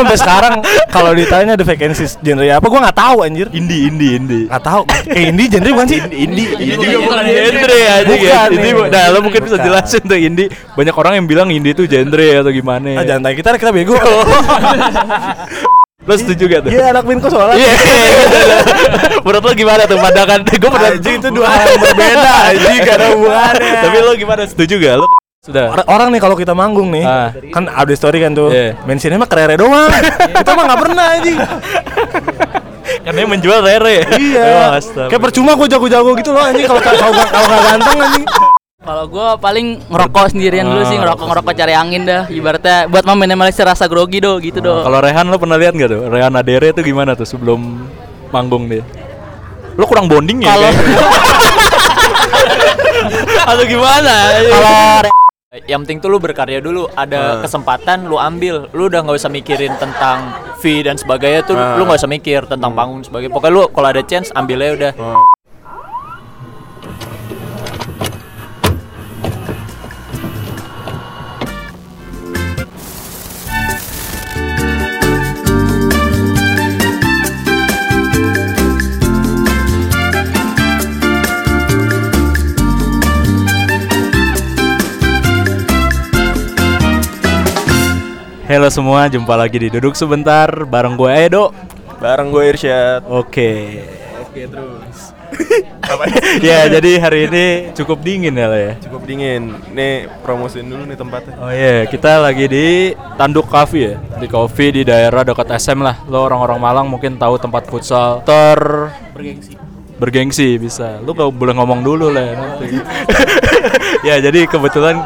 sampai sekarang kalau ditanya ada vacancy genre apa gue nggak tahu anjir Indie, indie, indie. nggak tahu eh ini genre bukan sih Indie, indie bukan juga bukan genre. genre ya. Indie, nah lo mungkin bisa jelasin tuh indie. Banyak orang yang bilang indie itu genre atau gimana. ah, jangan tanya kita kita bego Lo setuju gak tuh? iya anak minko soalnya Iya. Menurut lo gimana tuh pandangan? Gue pernah Anjing, itu dua hal yang berbeda anjing gak ada hubungannya Tapi lo gimana? Setuju gak? Lo sudah. Or- orang nih kalau kita manggung nih Ah. kan ada story kan tuh Iya. mentionnya mah kerere doang kita mah nggak pernah anjing Karena yang menjual rere. iya Oh, astaga. kayak percuma gue jago-jago gitu loh anjing kalau kalau nggak kalau nggak ganteng anjing Kalau gue paling ngerokok sendirian dulu sih, Ah, ngerokok ngerokok cari angin dah. Ibaratnya buat meminimalisir rasa grogi do, gitu do. Kalau Rehan lo pernah lihat gak tuh? Rehan Adere tuh gimana tuh sebelum manggung dia? Lo kurang bonding ya? Kalau? Atau gimana? kalau Yang penting tuh lu berkarya dulu, ada kesempatan lu ambil. Lu udah nggak usah mikirin tentang fee dan sebagainya tuh lu nggak usah mikir tentang panggung sebagainya. Pokoknya lu kalau ada chance ambilnya udah. Halo semua, jumpa lagi di Duduk Sebentar bareng gue Edo. bareng gue Irsyad Oke. Oke terus. ya jadi hari ini cukup dingin ya lah ya. cukup dingin nih promosiin dulu nih tempatnya Oh iya, kita lagi di Tanduk Cafe ya. Di coffee di daerah dekat SM lah. Lo orang-orang Malang mungkin tahu tempat futsal ter bergengsi. Bergengsi bisa. Lo gak boleh ngomong dulu lah ya nanti. ya, jadi kebetulan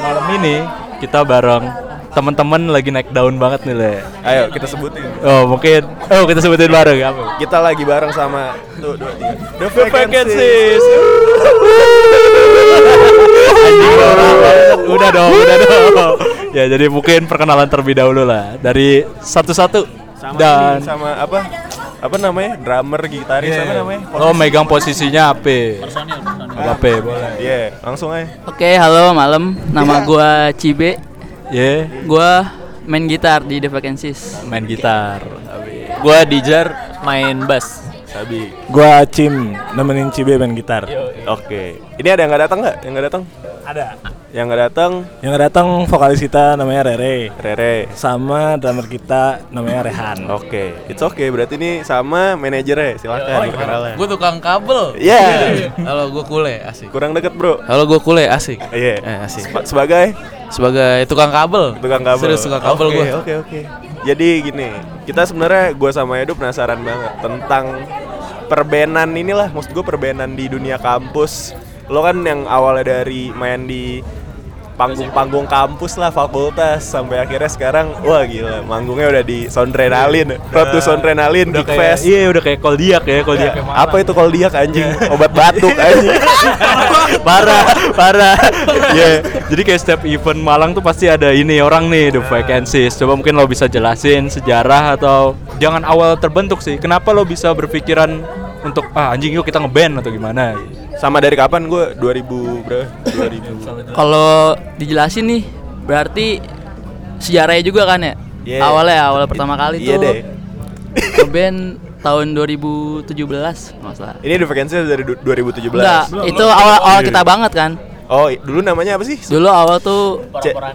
malam ini kita bareng teman-teman lagi naik daun banget nih le. ayo kita sebutin Oh mungkin, oh kita sebutin bareng apa? kita lagi bareng sama tuh dua tiga The The Vacancies. Udah dong, udah dong. Ya jadi mungkin perkenalan terlebih dahulu lah dari satu-satu sama dan ini, sama apa apa namanya drummer gitaris Iya. apa namanya lo megang posisinya apa? Apa boleh? Iya, langsung aja. Oke, halo malam. Nama gua Cibe. Ya, Gua main gitar di The Vacancies. main gitar. Gua Dijar main bass. Sabi. Gua Cim nemenin Cibe main gitar. Oke. Ini ada yang nggak datang nggak? Yang nggak datang? Ada. Yang nggak datang? Yang nggak datang vokalis kita namanya Rere. Rere. Sama drummer kita namanya Rehan. Oke. It's okay. Berarti ini sama manajernya. Silakan perkenalan. Gue tukang kabel. Iya. Halo, gue kule, asik. Kurang deket bro. Halo, gue kule, asik. Iya. Eh, asik. Seba- sebagai Sebagai tukang kabel. tukang kabel. Serius tukang kabel Oke, gue. Oke oke. Jadi gini, kita sebenarnya gua sama Edo penasaran banget tentang perbenan inilah, maksud gue perbenan di dunia kampus. Lo kan yang awalnya dari main di panggung-panggung kampus lah fakultas sampai akhirnya sekarang wah gila manggungnya udah di Road to Sondrenalin Udah Geek kayak, Fest. iya udah kayak koldiak ya, koldiak. Yang apa itu koldiak anjing? Obat batuk anjing. Parah parah. Ya jadi kayak setiap event Malang tuh pasti ada ini orang nih the vacancies. Coba mungkin lo bisa jelasin sejarah atau jangan awal terbentuk sih kenapa lo bisa berpikiran untuk ah anjing yuk kita ngeband atau gimana sama dari kapan gue 2000 berapa 2000 Kalau dijelasin nih, berarti sejarahnya juga kan ya? Iya. Awalnya, awal pertama kali Iya tuh deh. band tahun 2017 masalah. Ini Vacancy dari du- 2017. Enggak, itu awal awal kita banget kan. Oh, dulu namanya apa sih? Dulu awal tuh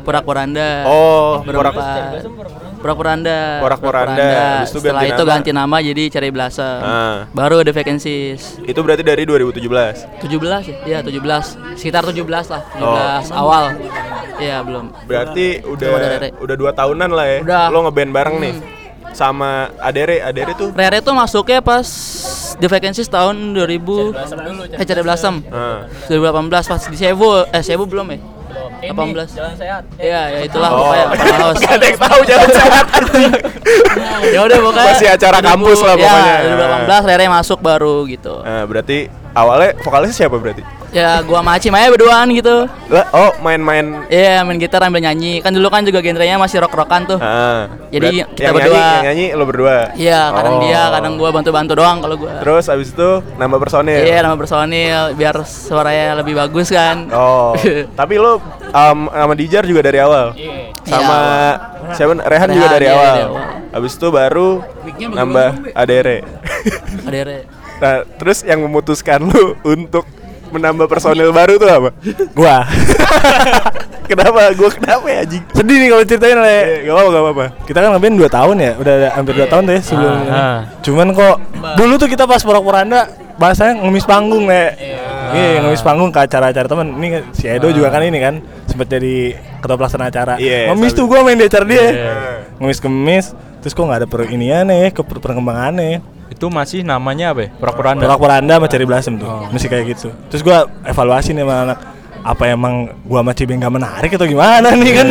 Porak-poranda. Oh, berempat. Porak- Porak-poranda. Porak-poranda. Habis itu Setelah ganti itu nama. ganti nama jadi Cari Blossom. Ah. Baru The Vacancies. Itu berarti dari 2017. 17 ya? Iya, 17. Sekitar 17 lah, 17 Oh. awal. Iya, belum. Berarti ada udah udah dua tahunan lah ya. Udah. Lo ngeband bareng nih. Sama Adere, Adere tuh Rere tuh masuknya pas The Vacancies tahun 2000 eh Cari Blossom. Ah. 2018 pas di Sevo, eh Sevo belum ya? 18. Jalan sehat. Iya, ya itulah Oh. pokoknya Open House. Gak ada yang tahu jalan sehat ya udah pokoknya Masih acara kampus lah pokoknya. Ya, 2018 Rere masuk baru gitu. Nah, berarti awalnya vokalisnya siapa berarti? Ya gua sama Acim aja berduaan gitu. Lah, oh main-main Iya, main gitar sambil nyanyi. Kan dulu kan juga genrenya masih rock-rockan tuh. Ah, Jadi kita yang berdua. Nyanyi, yang nyanyi lo berdua. Iya, kadang Oh. dia, kadang gua bantu-bantu doang kalau gua. Terus abis itu nambah personil. Iya, nama personil biar suaranya lebih bagus kan. Oh, tapi lo um, sama Dijar juga dari awal. Sama Iya. siapa? Rehan, juga dari iya, awal. dari awal. Habis itu baru nambah adere. Adere. Nah, terus yang memutuskan lu untuk menambah personil baru tuh apa? Gua kenapa? Gua kenapa ya anjing? sedih nih kalau ceritain le. Eh, gak apa-apa, gak apa-apa. Kita kan ngeband 2 tahun ya, udah ada hampir 2 tahun tuh ya sebelumnya. Ah. Cuman kok dulu tuh kita pas porak-poranda bahasanya ngemis panggung le. Iya, ngemis panggung ke acara-acara temen. Ini si Edo juga kan ini kan sempat jadi ketua pelaksana acara. Iya, ngemis sabi. tuh gua main di acara dia. Iya. Ngemis-ngemis, terus kok nggak ada per inian nih, ke per- perkembangannya. Itu masih namanya apa ya? Pura-puranda. Porak-poranda sama cari belasem tuh. Masih kayak gitu. Terus gua evaluasi nih sama anak apa emang gua sama Cibeng gak menarik atau gimana nih kan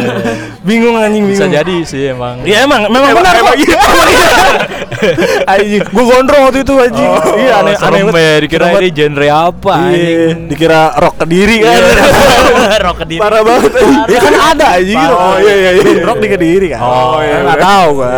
bingung anjing bingung Bisa jadi sih emang. Iya emang, memang benar kok. Anjing, gua gondrong waktu itu anjing. iya aneh aneh Serem ya, dikira Serem ini genre apa Iya, anjing. dikira rock kediri kan. Rock kediri. Parah banget ya kan ada anjing. Oh, iya, iya, iya. Rock di kediri kan. Oh, iya, iya. tahu gua.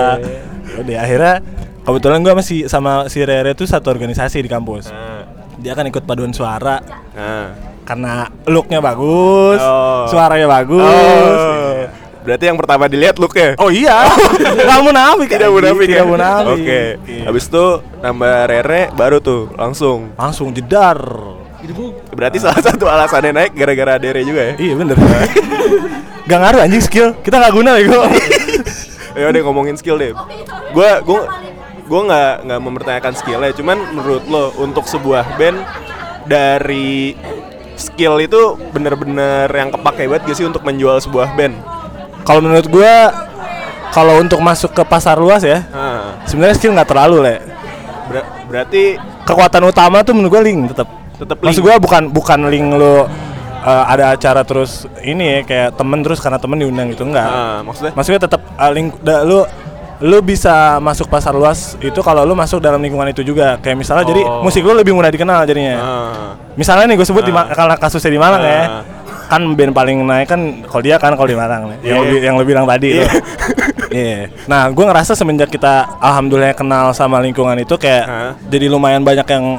Udah akhirnya kebetulan gua masih sama si Rere tuh satu organisasi di kampus. Nah, Dia kan ikut paduan suara nah. karena looknya bagus, Oh. suaranya bagus. Oh. Berarti yang pertama dilihat look-nya. Oh iya, nggak munafik Tidak munafik tidak ya? munafik. Oke. Iya. Habis itu nambah Rere baru tuh langsung. langsung jedar. Berarti salah satu alasannya naik gara-gara Dere juga ya. Iya bener. Gak ngaruh anjing skill, kita nggak guna bego. Ya udah ngomongin skill deh. Gua gua gua nggak nggak mempertanyakan skillnya, cuman menurut lo untuk sebuah band dari skill itu bener-bener yang kepake banget gak sih untuk menjual sebuah band? Kalau menurut gua, kalau untuk masuk ke pasar luas ya, Nah, sebenarnya skill nggak terlalu le. ber- berarti Kekuatan utama tuh menurut gua link tetap. Tetep Maksud gua bukan bukan link lo uh, ada acara terus ini ya kayak temen terus karena temen diundang gitu enggak. nah, maksudnya Maksudnya tetap uh, link da, lu lu bisa masuk pasar luas itu kalau lu masuk dalam lingkungan itu juga kayak misalnya jadi Oh. musik lu lebih mudah dikenal jadinya nah, misalnya nih gue sebut di Ah. Karena kasusnya di Malang ya Ah. kan band paling naik kan kalau dia kan kalau di Malang nih. yang Iya. lebih yang lu bilang tadi Iya. tuh. Iya. Nah, gue ngerasa semenjak kita alhamdulillah kenal sama lingkungan itu kayak Hah? jadi lumayan banyak yang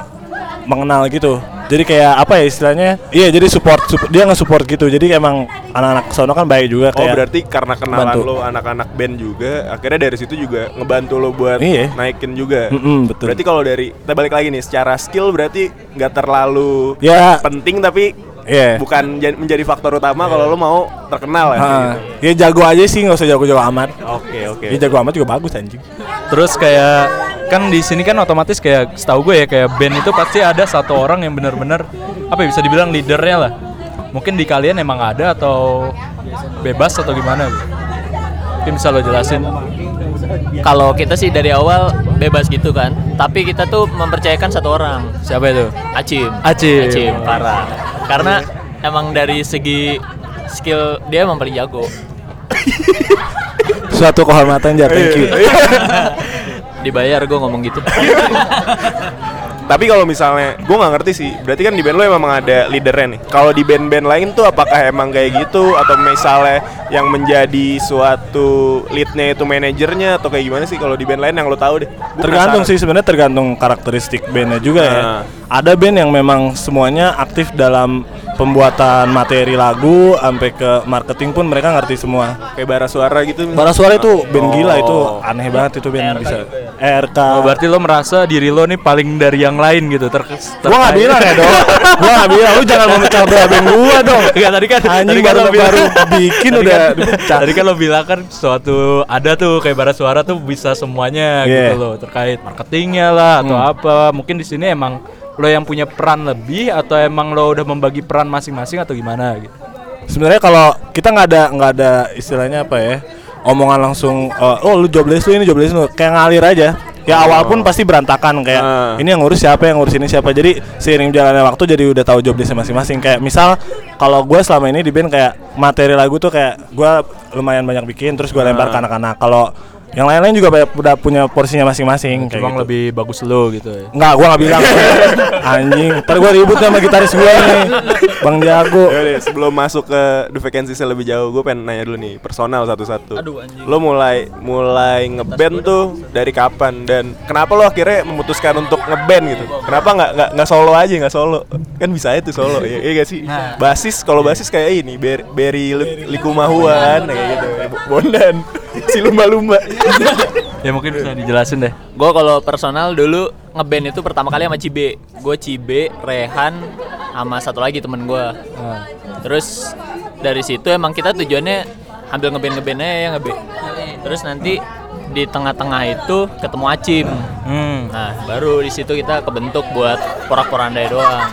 mengenal gitu. Jadi kayak apa ya istilahnya? Iya, jadi support, sup- dia nge-support gitu. Jadi emang anak-anak sono kan baik juga Oh kayak berarti karena kenalan bantu. lo anak-anak band juga akhirnya dari situ juga ngebantu lo buat Iya. naikin juga. Mm-mm, betul. Berarti kalau dari kita balik lagi nih secara skill berarti nggak terlalu Ya. penting tapi Iya. bukan menjadi faktor utama kalau lo mau terkenal ya. Ah, gitu. ya jago aja sih, nggak usah jago-jago amat. Oke oke. Ya jago amat juga bagus anjing. Terus kayak kan di sini kan otomatis kayak setahu gue ya kayak band itu pasti ada satu orang yang benar-benar apa ya bisa dibilang leadernya lah. Mungkin di kalian emang ada atau bebas atau gimana? Mungkin bisa lo jelasin. Kalau kita sih dari awal bebas gitu kan, tapi kita tuh mempercayakan satu orang, Siapa itu? Acim. Acim. Acim parah. Karena emang dari segi skill dia emang paling jago. Suatu kehormatan jar, thank you. Dibayar gue ngomong gitu. Tapi kalau misalnya gue nggak ngerti sih, berarti kan di band lo emang ada leadernya nih. Kalau di band-band lain tuh apakah emang kayak gitu atau misalnya yang menjadi suatu leadnya itu manajernya atau kayak gimana sih kalau di band lain yang lo tahu deh? Gua Tergantung penasaran. sih sebenarnya tergantung karakteristik bandnya juga ya. Ah. Ada band yang memang semuanya aktif dalam pembuatan materi lagu sampai ke marketing pun mereka ngerti semua. kayak bara suara gitu. Bara suara itu band Oh. gila itu aneh banget itu band bisa. RK. Oh, berarti lo merasa diri lo nih paling dari yang lain gitu ter Gua nggak bilang ya dong. Gua nggak bilang. Lu jangan memecah belah band gua dong. Enggak tadi kan Anjing tadi kan baru, lo baru bikin tadi udah kan, tadi kan lo bilang kan suatu ada tuh kayak bara suara tuh bisa semuanya Yeah. gitu loh terkait marketingnya lah atau Hmm. apa mungkin di sini emang lo yang punya peran lebih atau emang lo udah membagi peran masing-masing atau gimana gitu? Sebenarnya kalau kita nggak ada nggak ada istilahnya apa ya omongan langsung eh, oh lu jobless lu ini jobless lu kayak ngalir aja. Ya awal pun pasti berantakan kayak Ah. ini yang ngurus siapa yang ngurus ini siapa. Jadi seiring jalannya waktu jadi udah tahu joblessnya masing-masing. Kayak misal kalau gue selama ini di band kayak materi lagu tuh kayak gue lumayan banyak bikin terus gue lempar ke anak-anak. Kalau yang lain-lain juga banyak- udah punya porsinya masing-masing kayak cuma gitu. lebih bagus lo gitu ya Enggak, gua nggak bilang. Anjing, ntar gua ribut sama gitaris gua nih. Bang Jago. Ya udah, sebelum masuk ke The Vacancies lebih jauh, gue pengen nanya dulu nih personal satu-satu. Aduh, anjing. Lo mulai mulai ngeband tuh dari kapan dan kenapa lo akhirnya memutuskan untuk ngeband gitu? Kenapa nggak nggak nggak solo aja nggak solo? Kan bisa itu solo, ya, iya gak sih? Basis kalau basis kayak ini, Ber Berry Li- Likumahuan kayak gitu, Bondan. si lumba-lumba. Ya mungkin bisa dijelasin deh. Gue kalau personal dulu ngeband itu pertama kali sama Cibe. Gue Cibe, Rehan, sama satu lagi temen gue. Terus dari situ emang kita tujuannya ambil ngeband ngebandnya ya ngeband. Terus nanti di tengah-tengah itu ketemu Acim. Hmm. Nah baru di situ kita kebentuk buat porak-porandai doang.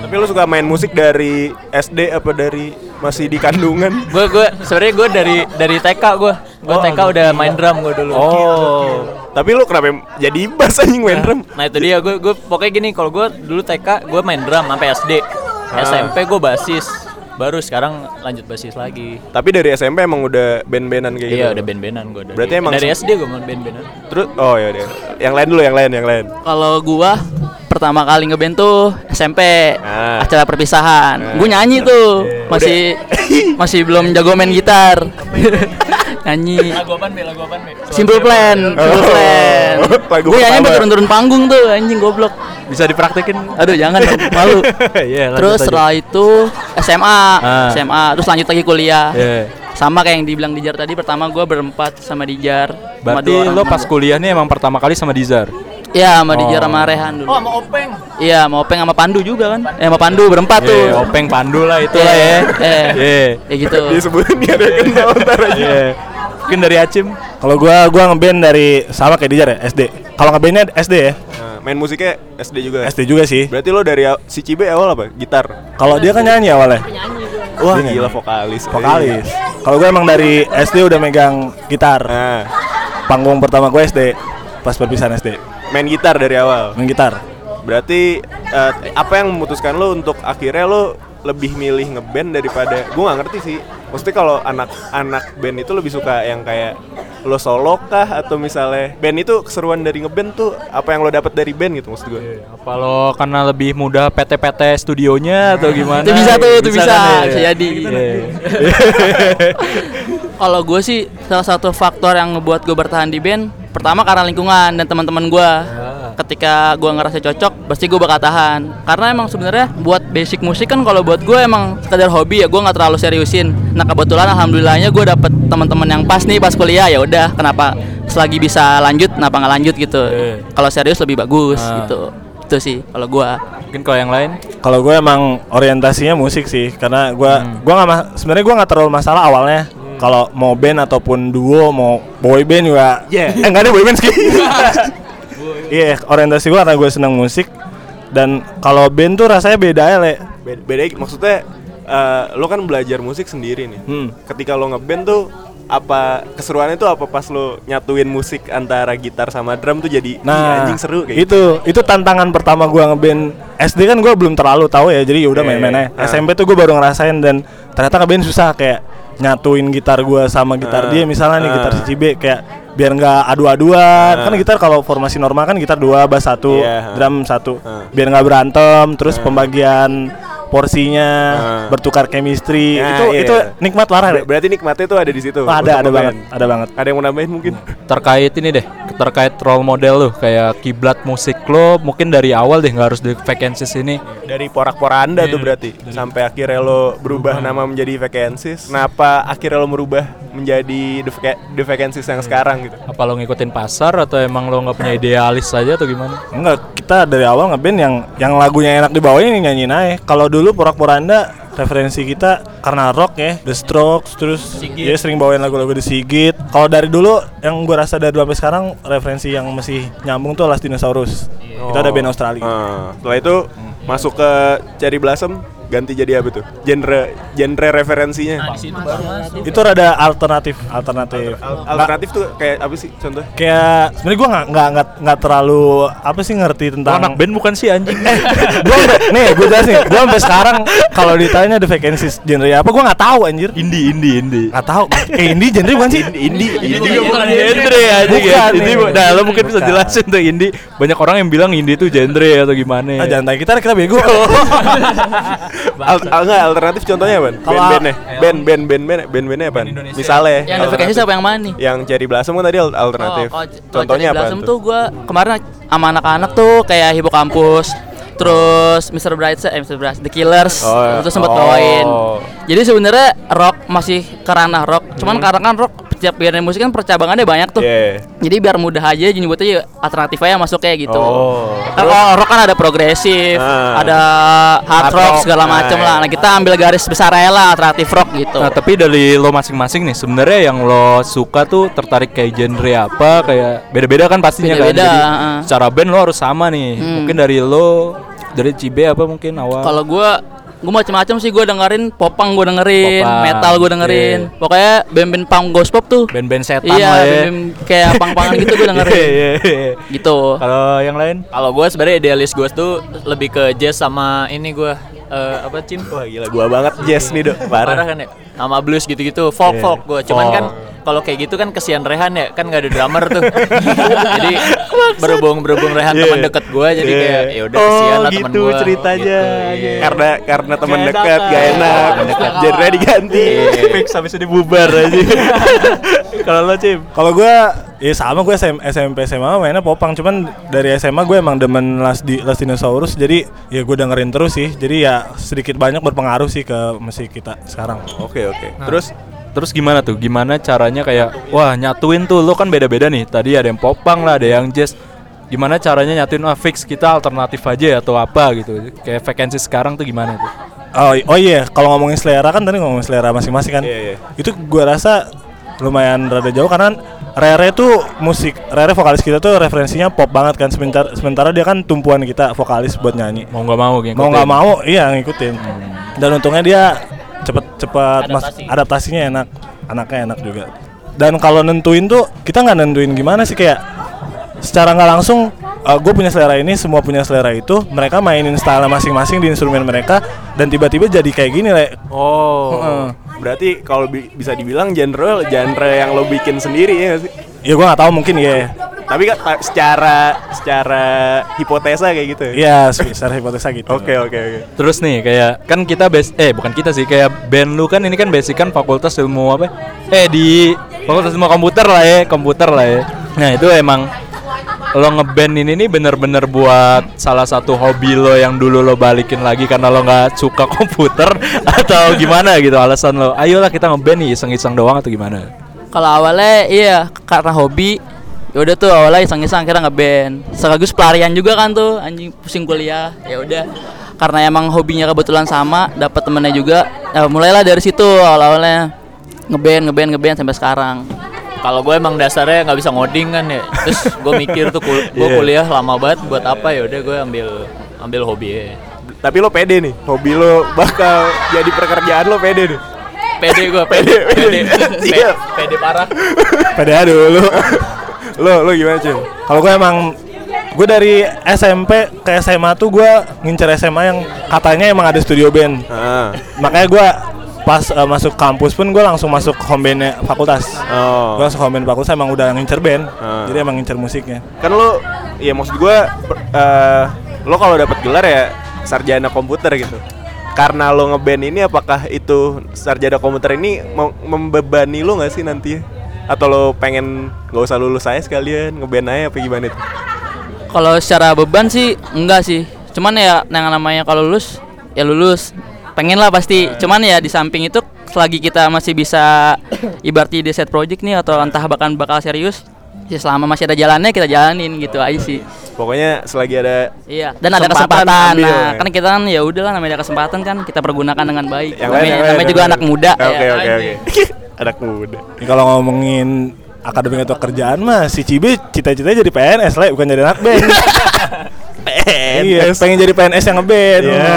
Tapi lu suka main musik dari SD apa dari masih di kandungan? Gue gue sebenarnya gue dari dari TK gue. Gue TK udah main drum gue dulu. Oh. Tapi lu kenapa jadi bass anjing main drum? Nah itu dia gue gue pokoknya gini kalau gue dulu TK gue main drum sampai SD. SMP gue basis. Baru sekarang lanjut basis lagi. Tapi dari SMP emang udah band-bandan kayak gitu. Iya udah band-bandan gue dari, Berarti emang dari SD gue main band-bandan. Terus oh ya deh. Yang lain dulu, yang lain, yang lain. Kalau gua pertama kali ngeband tuh SMP Ah. acara perpisahan. Gue nyanyi tuh masih masih belum jago main gitar. nyanyi. Lagu apaan be? Lagu apaan be? Simple Plan, Simple Oh. Plan. Lagu Gue nyanyi turun-turun panggung tuh anjing goblok. Bisa dipraktekin. Aduh jangan malu. Iya, lanjut Terus aja. setelah itu SMA, Ah. SMA, terus lanjut lagi kuliah. Iya. Sama kayak yang dibilang Dijar tadi, pertama gue berempat sama Dijar. sama Berarti orang lo pas kuliah nih emang pertama kali sama Dizar. Iya, sama Dijar Oh. sama Rehan dulu. Oh sama Openg. Iya, mau Openg sama Pandu juga kan? Eh, sama Pandu berempat tuh. Iya, Openg Pandu lah itu lah ya. Eh, Iya. ya gitu. Disebutin dia ada kenal ntar aja. Mungkin dari Acim. Kalau gua gua ngeband dari sama kayak Dijar ya, SD. Kalau ngebandnya SD ya, Nah, main musiknya SD juga. SD juga sih. Berarti lo dari si Cibe awal apa? Gitar. Kalau dia kan nyanyi awalnya. Wah, gila vokalis. Vokalis. Kalau gue emang dari SD udah megang gitar. Nah, Panggung pertama gue SD. Pas perpisahan SD. main gitar dari awal. Main gitar. Berarti eh, apa yang memutuskan lo untuk akhirnya lo lebih milih ngeband daripada gue nggak ngerti sih. Maksudnya kalau anak-anak band itu lebih suka yang kayak lo solo kah atau misalnya band itu keseruan dari ngeband tuh apa yang lo dapat dari band gitu maksud gue. Apa lo karena lebih mudah PT-PT studionya atau gimana? Itu bisa tuh, itu bisa. kan, ya? Bisa jadi. Iya. Kalau gue sih salah satu faktor yang ngebuat gue bertahan di band pertama karena lingkungan dan teman-teman gue. Ketika gue ngerasa cocok, pasti gue bakal tahan. Karena emang sebenarnya buat basic musik kan kalau buat gue emang sekedar hobi ya gue nggak terlalu seriusin. Nah kebetulan alhamdulillahnya gue dapet teman-teman yang pas nih pas kuliah ya udah kenapa selagi bisa lanjut kenapa nggak lanjut gitu. Iya. Kalau serius lebih bagus Ah. gitu. Itu sih kalau gue. Mungkin kalau yang lain? Kalau gue emang orientasinya musik sih, karena gue gua nggak ma- sebenarnya gue nggak terlalu masalah awalnya. Kalau mau band ataupun duo, mau boy band juga. Yeah. Eh nggak ada boy band sih. Iya, orientasi gue karena gue senang musik dan kalau band tuh rasanya beda ya le. Beda, beda maksudnya eh, lo kan belajar musik sendiri nih. Hmm. Ketika lo ngeband tuh apa keseruannya tuh apa pas lo nyatuin musik antara gitar sama drum tuh jadi "Ih, Nah, anjing seru kayak gitu. itu itu tantangan pertama gua ngeband SD kan gua belum terlalu tahu ya, jadi udah Iya, main-main aja. ah. SMP tuh gua baru ngerasain dan ternyata ngeband susah kayak nyatuin gitar gua sama gitar Ah, dia misalnya nih gitar si Cibe kayak biar nggak adu-aduan Ah. kan gitar kalau formasi normal kan gitar dua bass satu Iya, ah. drum satu Ah. biar nggak berantem terus pembagian porsinya Ah. bertukar chemistry Ya, itu iya. itu nikmat parah Ber- deh berarti nikmatnya tuh ada di situ. Ada ada banget ada banget Ada yang mau nambahin mungkin? terkait ini deh terkait role model lo kayak kiblat musik lo mungkin dari awal deh nggak harus di vacancies ini Dari porak-poranda tuh Iya, berarti sampai akhirnya lo berubah nama menjadi vacancies. Kenapa akhirnya lo merubah menjadi the, Vaca- the vacancies yang sekarang gitu? apa lo ngikutin pasar atau emang lo nggak punya idealis saja atau gimana Enggak, kita dari awal ngeband yang yang lagunya enak dibawain nyanyiin aja. Kalau dulu Porak Poranda referensi kita karena rock ya, The Strokes, terus dia sering bawain lagu-lagu The Sigit. Kalau dari dulu yang gue rasa dari dulu sampai sekarang referensi yang masih nyambung tuh Last Dinosaurus. Itu ada band Australia. Ah, setelah itu masuk ke Cherry Blossom ganti jadi apa tuh? Genre genre referensinya. Itu rada alternatif, alternatif. Al- alternatif tuh kayak apa sih contoh? Kayak sebenarnya gue nggak nggak nggak nggak terlalu apa sih ngerti Lo tentang anak band bukan sih anjing? Gue nih gue jelasin gue sampai sekarang kalau ditanya the vacancies genre apa gue nggak tahu anjir. Indie indie indie. Nggak tahu. Eh indie genre bukan sih? Indie indie bukan bukan genre. ya anjing ya. Bu- nah lo mungkin bisa Bukan. jelasin tuh indie. Banyak orang yang bilang indie itu genre atau gimana. Ah, jangan tanya kita kita bego Al- enggak alternatif contohnya apa? Band-bandnya. Band band band band band bandnya apa? Misalnya Yang vacancy siapa yang mana nih? yang Cherry Blossom kan tadi al- alternatif. Oh, Contohnya apa Blossom tuh gue kemarin sama anak-anak tuh kayak Hibo Kampus Terus Mr. Brightside, eh Mr. Brightside, The Killers, Oh, itu sempet oh. bawain. Jadi sebenarnya rock masih ke ranah rock, cuman Hmm. karena kan rock setiap genre musik kan percabangannya banyak tuh. Iya. Jadi biar mudah aja nyebutnya ya alternatif aja masuk kayak gitu. Oh. Kan kalau rock kan ada progresif, Ah. ada hard, Hard rock rock, segala ah, macem iya. lah. Nah kita ambil garis besar aja lah alternatif rock gitu. Nah, tapi dari lo masing-masing nih, sebenarnya yang lo suka tuh tertarik kayak genre apa? Kayak beda-beda kan pastinya Beda-beda, kan. Jadi heeh. secara band lo harus sama nih. Hmm. Mungkin dari lo dari Cibe apa mungkin awal? Kalau gua gua macam-macam sih gua dengerin popang gua dengerin, Popang, metal gua dengerin. iya. Pokoknya band-band punk ghost pop tuh. band-band setan Iya, lah ya. band-band kayak pang-pangan gitu gua dengerin. Iya, iya, iya. Gitu. Kalau yang lain? Kalau gue sebenarnya idealis gue tuh lebih ke jazz sama ini gue eh, apa cim? Wah gila gua banget jazz nih, Dok. Parah Parah. kan ya? Sama blues gitu-gitu, folk Iya. folk gue. Cuman Folk. kan kalau kayak gitu kan kesian Rehan ya, kan nggak ada drummer tuh. jadi berhubung berhubung Rehan Iya. teman deket gue, jadi Iya. kayak ya udah kesian oh, lah teman gitu gue. ceritanya. iya. Karena karena teman Gak dekat enak, gak enak. teman dekat. Genre diganti. Iya. Fix habis ini bubar aja. Kalau lo, Cim? Kalau gue ya sama gue SM, SMP SMA mainnya popang cuman dari SMA gue emang demen Last di Last Dinosaurus jadi ya gue dengerin terus sih jadi ya sedikit banyak berpengaruh sih ke musik kita sekarang. Oke, oke. Terus Terus gimana tuh? Gimana caranya kayak wah nyatuin tuh lo kan beda-beda nih. Tadi ada yang popang lah, ada yang jazz. Gimana caranya nyatuin ah fix kita alternatif aja ya atau apa gitu. Kayak vacancy sekarang tuh gimana tuh? Oh, oh iya kalau ngomongin selera kan tadi ngomongin selera masing-masing kan. Iya, iya. Itu gue rasa lumayan rada jauh karena Rere tuh musik Rere vokalis kita tuh referensinya pop banget kan sementara sementara dia kan tumpuan kita vokalis buat nyanyi. Mau nggak mau ngikutin. mau nggak mau iya ngikutin dan untungnya dia cepet cepet mas Adaptasi. adaptasinya enak anaknya enak juga dan kalau nentuin tuh kita nggak nentuin gimana sih kayak secara nggak langsung gue punya selera ini semua punya selera itu mereka mainin style masing-masing di instrumen mereka dan tiba-tiba jadi kayak gini le Oh. Berarti kalau bi- bisa dibilang genre genre yang lo bikin sendiri ya sih? ya gue nggak tahu mungkin ya Tapi kan secara secara hipotesa kayak gitu. ya? Iya, secara hipotesa gitu. Oke, oke, oke. Terus nih kayak kan kita base eh bukan kita sih kayak band lu kan ini kan basic kan fakultas ilmu apa? Eh di fakultas ilmu komputer lah ya, komputer lah ya. Nah, itu emang lo ngeband ini nih bener-bener buat salah satu hobi lo yang dulu lo balikin lagi karena lo nggak suka komputer atau gimana gitu alasan lo. Ayolah kita ngeband nih iseng-iseng doang atau gimana? Kalau awalnya iya karena hobi ya udah tuh awalnya iseng-iseng akhirnya ngeband. Sekaligus pelarian juga kan tuh anjing pusing kuliah ya udah. Karena emang hobinya kebetulan sama dapat temennya juga. Ya mulailah dari situ awal-awalnya. Ngeband ngeband ngeband sampai sekarang Kalau gue emang dasarnya nggak bisa ngoding kan ya. Terus gue mikir tuh kul- gue Iya. kuliah lama banget buat apa ya udah gue ambil ambil hobi ya. Tapi lo pede nih, hobi lo bakal jadi pekerjaan lo pede nih. Pede gue, pede, pede, pede, Siap. pede parah. PDA dulu. Lo lo gimana, Cim? Kalau gue emang gue dari SMP ke SMA tuh gue ngincer SMA yang katanya emang ada studio band. Ah. Makanya gue pas eh, masuk kampus pun gue langsung masuk home bandnya fakultas. Oh. Gue masuk home band fakultas emang udah ngincer band. Ah. Jadi emang ngincer musiknya. Kan lo ya maksud gua per- eh, lo kalau dapat gelar ya sarjana komputer gitu. Karena lo ngeband ini apakah itu sarjana komputer ini mem- membebani lo nggak sih nanti? Atau lo pengen nggak usah lulus saya sekalian ngeband aja apa gimana itu? kalau secara beban sih enggak sih cuman ya yang namanya kalau lulus ya lulus pengen lah pasti cuman ya di samping itu selagi kita masih bisa ibaratnya di set project nih atau entah bahkan bakal serius ya selama masih ada jalannya kita jalanin gitu aja sih Pokoknya selagi ada Iya, dan ada Kesempatan ambil, nah, ya. kan kita kan ya udahlah namanya ada kesempatan kan kita pergunakan dengan baik. yang lain, namanya, yang lain, namanya yang juga lain. anak muda. Oke ya. oke oke. Anak muda. Ini kalau ngomongin akademik atau kerjaan mah si Cibe cita-citanya jadi PNS lah bukan jadi anak band. Iya, pengen jadi PNS yang ngeband. Iya.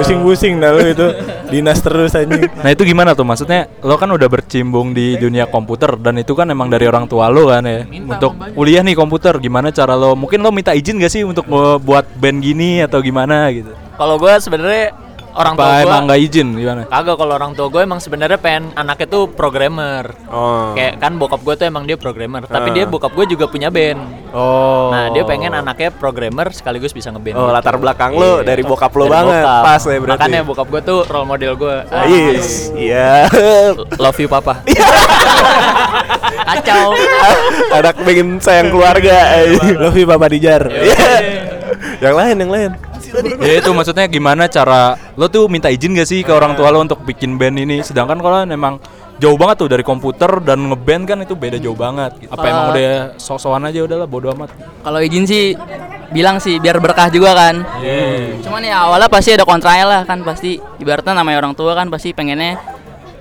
Pusing-pusing dah lu itu. Dinas terus anjing. Nah itu gimana tuh maksudnya lo kan udah bercimbung di dunia komputer dan itu kan emang dari orang tua lo kan ya untuk kuliah nih komputer gimana cara lo mungkin lo minta izin gak sih untuk buat band gini atau gimana gitu Kalau gue sebenarnya orang tua apa gue emang nggak izin gimana kagak kalau orang tua gue emang sebenarnya pengen anaknya tuh programmer. Oh. Kayak kan bokap gue tuh emang dia programmer, tapi Ah. dia bokap gue juga punya band. Oh. Nah, dia pengen anaknya programmer sekaligus bisa ngeband. Oh, gitu. latar belakang lo dari bokap lo Dari banget. bokap. Pas ya berarti. Makanya bokap gue tuh role model gue. Ah, Yes. Iya. Love you papa. Kacau. Anak pengen sayang keluarga. Love you Bapak Dijar. Iya. yang lain, yang lain. Ya itu maksudnya gimana cara lo tuh minta izin gak sih ke orang tua lo untuk bikin band ini sedangkan kalau memang jauh banget tuh dari komputer dan ngeband kan itu beda jauh banget. Apa Kalau- emang udah sok-sokan aja udahlah bodo amat. Kalau izin sih bilang sih biar berkah juga kan. Cuman ya awalnya pasti ada kontranya lah kan pasti ibaratnya namanya orang tua kan pasti pengennya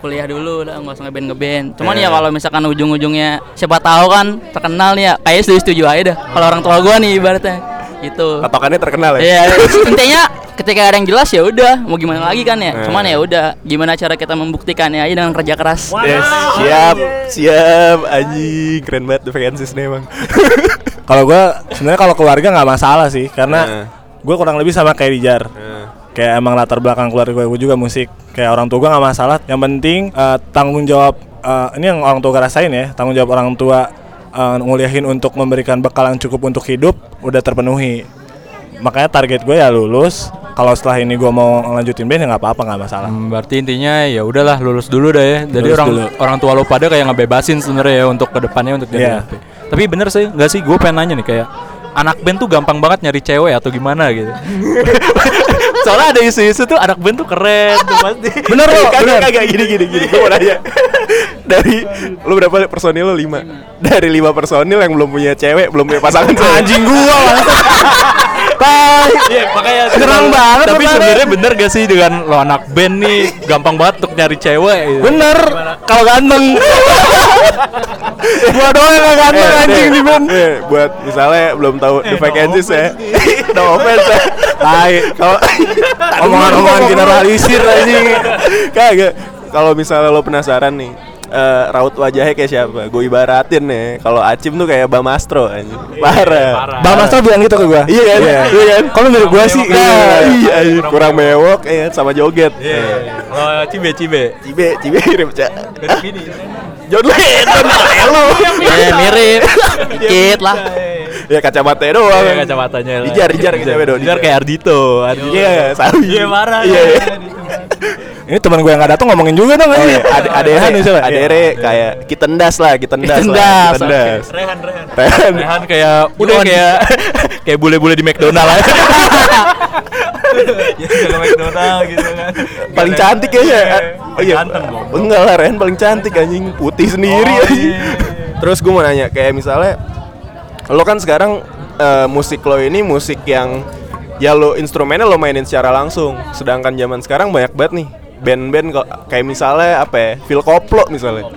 kuliah dulu lah nggak usah ngeband ngeband. Cuman ya kalau misalkan ujung-ujungnya siapa tahu kan terkenal nih ya kayak setuju setuju aja dah. Kalau orang tua gua nih ibaratnya gitu. Patokannya terkenal ya. Iya, intinya ketika ada yang jelas ya udah mau gimana lagi kan ya. Eh. Cuman ya udah gimana cara kita membuktikannya aja dengan kerja keras. Yes, siap, siap, anjing, keren banget The Vacancies nih emang. Kalau gue sebenarnya kalau keluarga nggak masalah sih karena gue kurang lebih sama kayak Dijar. Heeh. Kayak emang latar belakang keluarga gue juga musik. Kayak orang tua gue nggak masalah. Yang penting eh, tanggung jawab eh, ini yang orang tua gue rasain ya. Tanggung jawab orang tua eh, nguliahin untuk memberikan bekal yang cukup untuk hidup udah terpenuhi. Makanya target gue ya lulus. Kalau setelah ini gue mau lanjutin band ya nggak apa-apa nggak masalah. Hmm, berarti intinya ya udahlah lulus dulu dah ya. Jadi Lulus orang dulu. orang tua lo pada kayak ngebebasin sebenarnya ya untuk ke depannya untuk jadi apa. Tapi bener sih, nggak sih? Gue pengen nanya nih kayak anak band tuh gampang banget nyari cewek atau gimana gitu. Soalnya ada isu-isu tuh anak band tuh keren tuh pasti. Bener lo, kagak kagak gini gini gini. Gue mau nanya. Dari lu berapa personil lu lima? Dari lima personil yang belum punya cewek, belum punya pasangan. Anjing gua. Iya, makanya Serang banget Tapi sebenarnya bener gak sih dengan lo anak band nih gampang banget untuk nyari cewek gitu. Bener, kalau ganteng. gua doang yang nggak ganteng anjing di band. Eh, buat misalnya belum tahu The Vacancies ya. no offense ya. Tai. Kalau Omongan-omongan generalisir anjing. Kagak. Kalau misalnya lo penasaran nih, eh, raut wajahnya kayak siapa? Gue ibaratin nih, kalau Acim tuh kayak Bang Astro anjing. Parah. Bang Mas tuh bilang gitu ke gua. Iya kan? Iya kan? Kalau menurut gua sih iya. iya, iya. kurang mewok ya sama joget. Oh, cibe cibe. Cibe, cibe mirip cak. John Lennon, kayak lu. Ya mirip dikit lah. Ya kacamata doang. Iya, kacamatanya. Dijar, dijar kayak Ardito. Ardito. Iya, sawi. Iya, parah. Iya. Iya. Ini teman gue yang nggak datang ngomongin juga dong Oh anjing. iya, ade adere, Rehan nih, siapa? adere kayak kitendas lah, kitendas lah, Kitendas, kitendas. Rehan, Rehan. Rehan. Rehan kayak udah kayak kayak bule-bule di McDonald aja. ya jaga McDonald gitu kan. paling cantik kayaknya. Oh iya. Goblok. Enggak lah, Ren paling cantik anjing, putih sendiri Oh, anjing. iya. Terus gue mau nanya kayak misalnya lo kan sekarang eh, musik lo ini musik yang ya lo instrumennya lo mainin secara langsung. Sedangkan zaman sekarang banyak banget nih band-band kok kayak misalnya apa ya? Phil Koplo misalnya.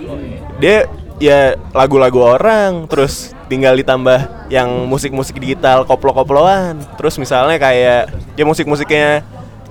Dia ya lagu-lagu orang terus tinggal ditambah yang musik-musik digital koplo-koploan. Terus misalnya kayak ya musik-musiknya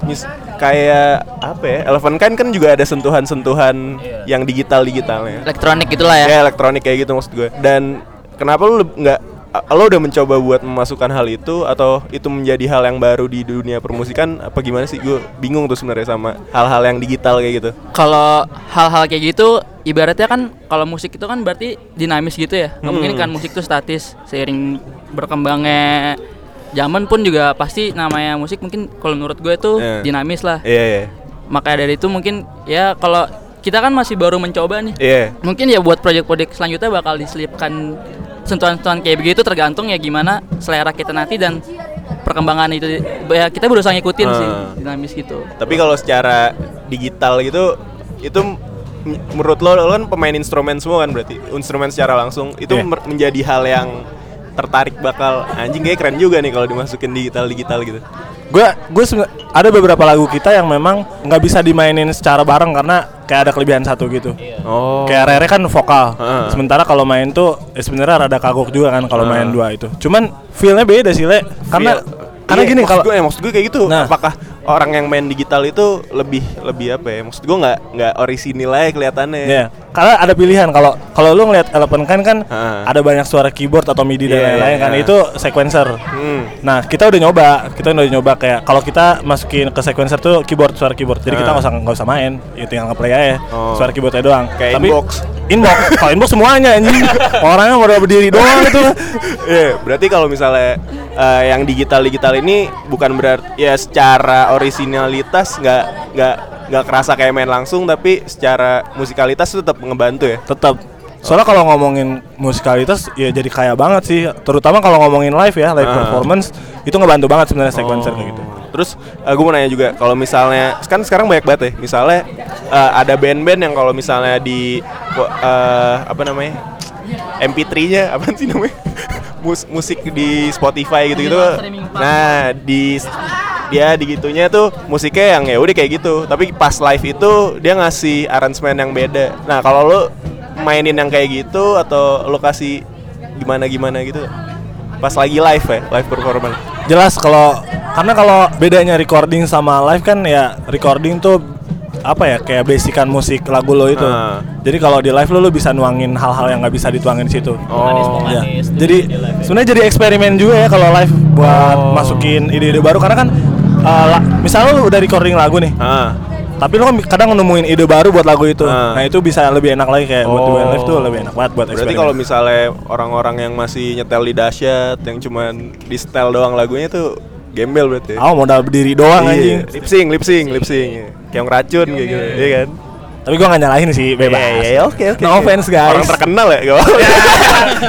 mis- kayak apa ya? Eleven Kind kan juga ada sentuhan-sentuhan yang digital-digitalnya Elektronik gitulah ya. ya elektronik kayak gitu maksud gue dan kenapa lu nggak lo udah mencoba buat memasukkan hal itu atau itu menjadi hal yang baru di dunia permusikan apa gimana sih gue bingung tuh sebenarnya sama hal-hal yang digital kayak gitu Kalau hal-hal kayak gitu ibaratnya kan kalau musik itu kan berarti dinamis gitu ya. Nggak mungkin Hmm. kan musik itu statis seiring berkembangnya zaman pun juga pasti namanya musik mungkin kalau menurut gue tuh Iya. dinamis lah. iya iya Makanya dari itu mungkin ya kalau kita kan masih baru mencoba nih. iya Mungkin ya buat proyek-proyek selanjutnya bakal diselipkan sentuhan-sentuhan kayak begitu tergantung ya gimana selera kita nanti dan perkembangan itu ya kita berusaha ngikutin sih Ah. dinamis gitu. tapi kalau secara digital gitu itu menurut lo lo kan pemain instrumen semua kan berarti instrumen secara langsung itu Iya. mer- menjadi hal yang tertarik bakal anjing kayak keren juga nih kalau dimasukin digital digital gitu Gue gue ada beberapa lagu kita yang memang nggak bisa dimainin secara bareng karena kayak ada kelebihan satu gitu. oh Kayak Rere kan vokal. Heeh. Sementara kalau main tuh ya sebenarnya rada kagok juga kan kalau main dua itu. Cuman feel-nya beda sih, Le. Karena karena Iya, gini kalau gue, ya, maksud gue kayak gitu. Nah. Apakah orang yang main digital itu lebih lebih apa ya? Maksud gue nggak nggak orisinil aja kelihatannya. Ya, karena ada pilihan kalau kalau lu ngeliat Eleven kan kan Heeh. ada banyak suara keyboard atau MIDI dan Iya, lain-lain kan iya. itu sequencer. Hmm. Nah kita udah nyoba, kita udah nyoba kayak kalau kita masukin ke sequencer tuh keyboard suara keyboard, jadi kita Ah. nggak usah nggak usah main, ya tinggal ngeplay aja Oh. suara keyboardnya doang. Kayak Tapi inbox. inbox, kalau inbox semuanya anjing, orangnya modal berdiri doang itu. Iya, berarti kalau misalnya eh, yang digital digital ini bukan berarti ya secara originalitas nggak nggak nggak kerasa kayak main langsung, tapi secara musikalitas tetap ngebantu ya. Tetap. Soalnya kalau ngomongin musikalitas ya jadi kaya banget sih, terutama kalau ngomongin live ya, live Ah. performance itu ngebantu banget sebenarnya sequencer kayak gitu. Terus gue mau nanya juga kalau misalnya kan sekarang banyak banget ya. Misalnya eh, ada band-band yang kalau misalnya di eh, apa namanya? MP3-nya apa sih namanya? Mus- musik di Spotify gitu-gitu. Nah, di dia digitunya tuh musiknya yang ya udah kayak gitu. Tapi pas live itu dia ngasih aransemen yang beda. Nah, kalau lu mainin yang kayak gitu atau lu kasih gimana-gimana gitu pas lagi live ya, live performance. Jelas kalau karena kalau bedanya recording sama live kan ya recording tuh apa ya kayak basican musik lagu lo itu. Ah. Jadi kalau di live lo lo bisa nuangin hal-hal yang nggak bisa dituangin di situ. Oh. Ya. Manis, Jadi ya. sebenarnya jadi eksperimen juga ya kalau live buat masukin ide-ide baru karena kan uh, misalnya lo udah recording lagu nih, Ah. tapi lo kan kadang nemuin ide baru buat lagu itu. Ah. Nah itu bisa lebih enak lagi kayak buat Oh. live tuh lebih enak banget buat Berarti kalau misalnya orang-orang yang masih nyetel di dahsyat yang cuman di setel doang lagunya tuh gembel berarti. Ah modal berdiri doang anjing. Iya, lip sync, lip sync, lip sync. Kayak ngeracun kayak gitu, iya kan? Tapi gua gak nyalahin sih, bebas. Iya, iya, oke, oke. No oke. offense guys. Orang terkenal ya, gak apa-apa.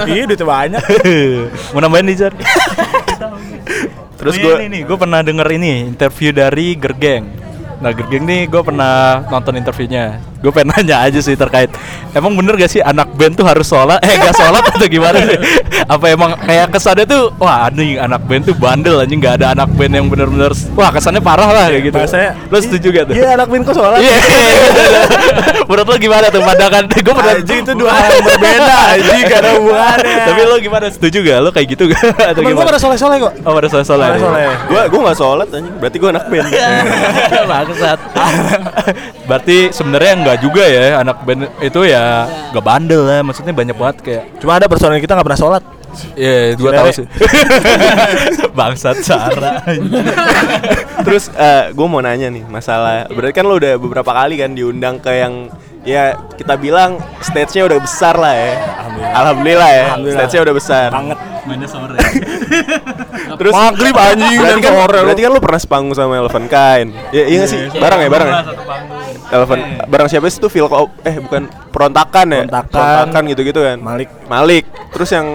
Iya, duitnya banyak. Mau nambahin nih Jar? Terus Oh iya, gue nih, nih gue pernah denger ini interview dari Gergeng. Nah Gergeng nih gue pernah nonton interviewnya. Gue pengen nanya aja sih terkait. Emang bener gak sih anak band tuh harus sholat? Eh gak sholat atau gimana sih? Apa emang kayak kesannya tuh wah nih anak band tuh bandel anjing nggak ada anak band yang bener-bener wah kesannya parah lah kayak gitu. Bahasanya, Lo setuju gak tuh? Iya, anak bin kok sholat. Iya. Menurut lo gimana tuh pandangan? Gue pernah Anjing, itu dua hal yang berbeda, anjing, gak ada hubungannya. Tapi lo gimana? Setuju gak? Lo kayak gitu gak? Atau Temen gua pada soleh-soleh kok. Oh pada. Pada soleh. gue gue nggak sholat anjing. Berarti gue anak band. Bangsat. Berarti sebenarnya enggak juga ya anak band itu ya enggak bandel lah. Maksudnya banyak banget kayak Cuma ada personil kita gak pernah sholat. Iya, dua Cewek. tahu sih. Bangsat Sarah. Terus gue mau nanya nih masalah. Berarti kan lo udah beberapa kali kan diundang ke yang ya kita bilang stage-nya udah besar lah ya. Alhamdulillah, ya. Alhamdulillah. Stage-nya udah besar. Banget. Mainnya sore. Terus Maghrib, anjing, Berarti dan kan, lu. berarti kan lu pernah sepanggung sama Eleven Kain. Ya, iya sih? Bareng ya, bareng ya? Eleven bareng siapa sih itu Phil eh bukan perontakan ya? Perontakan. gitu-gitu kan. Malik. Malik. Terus yang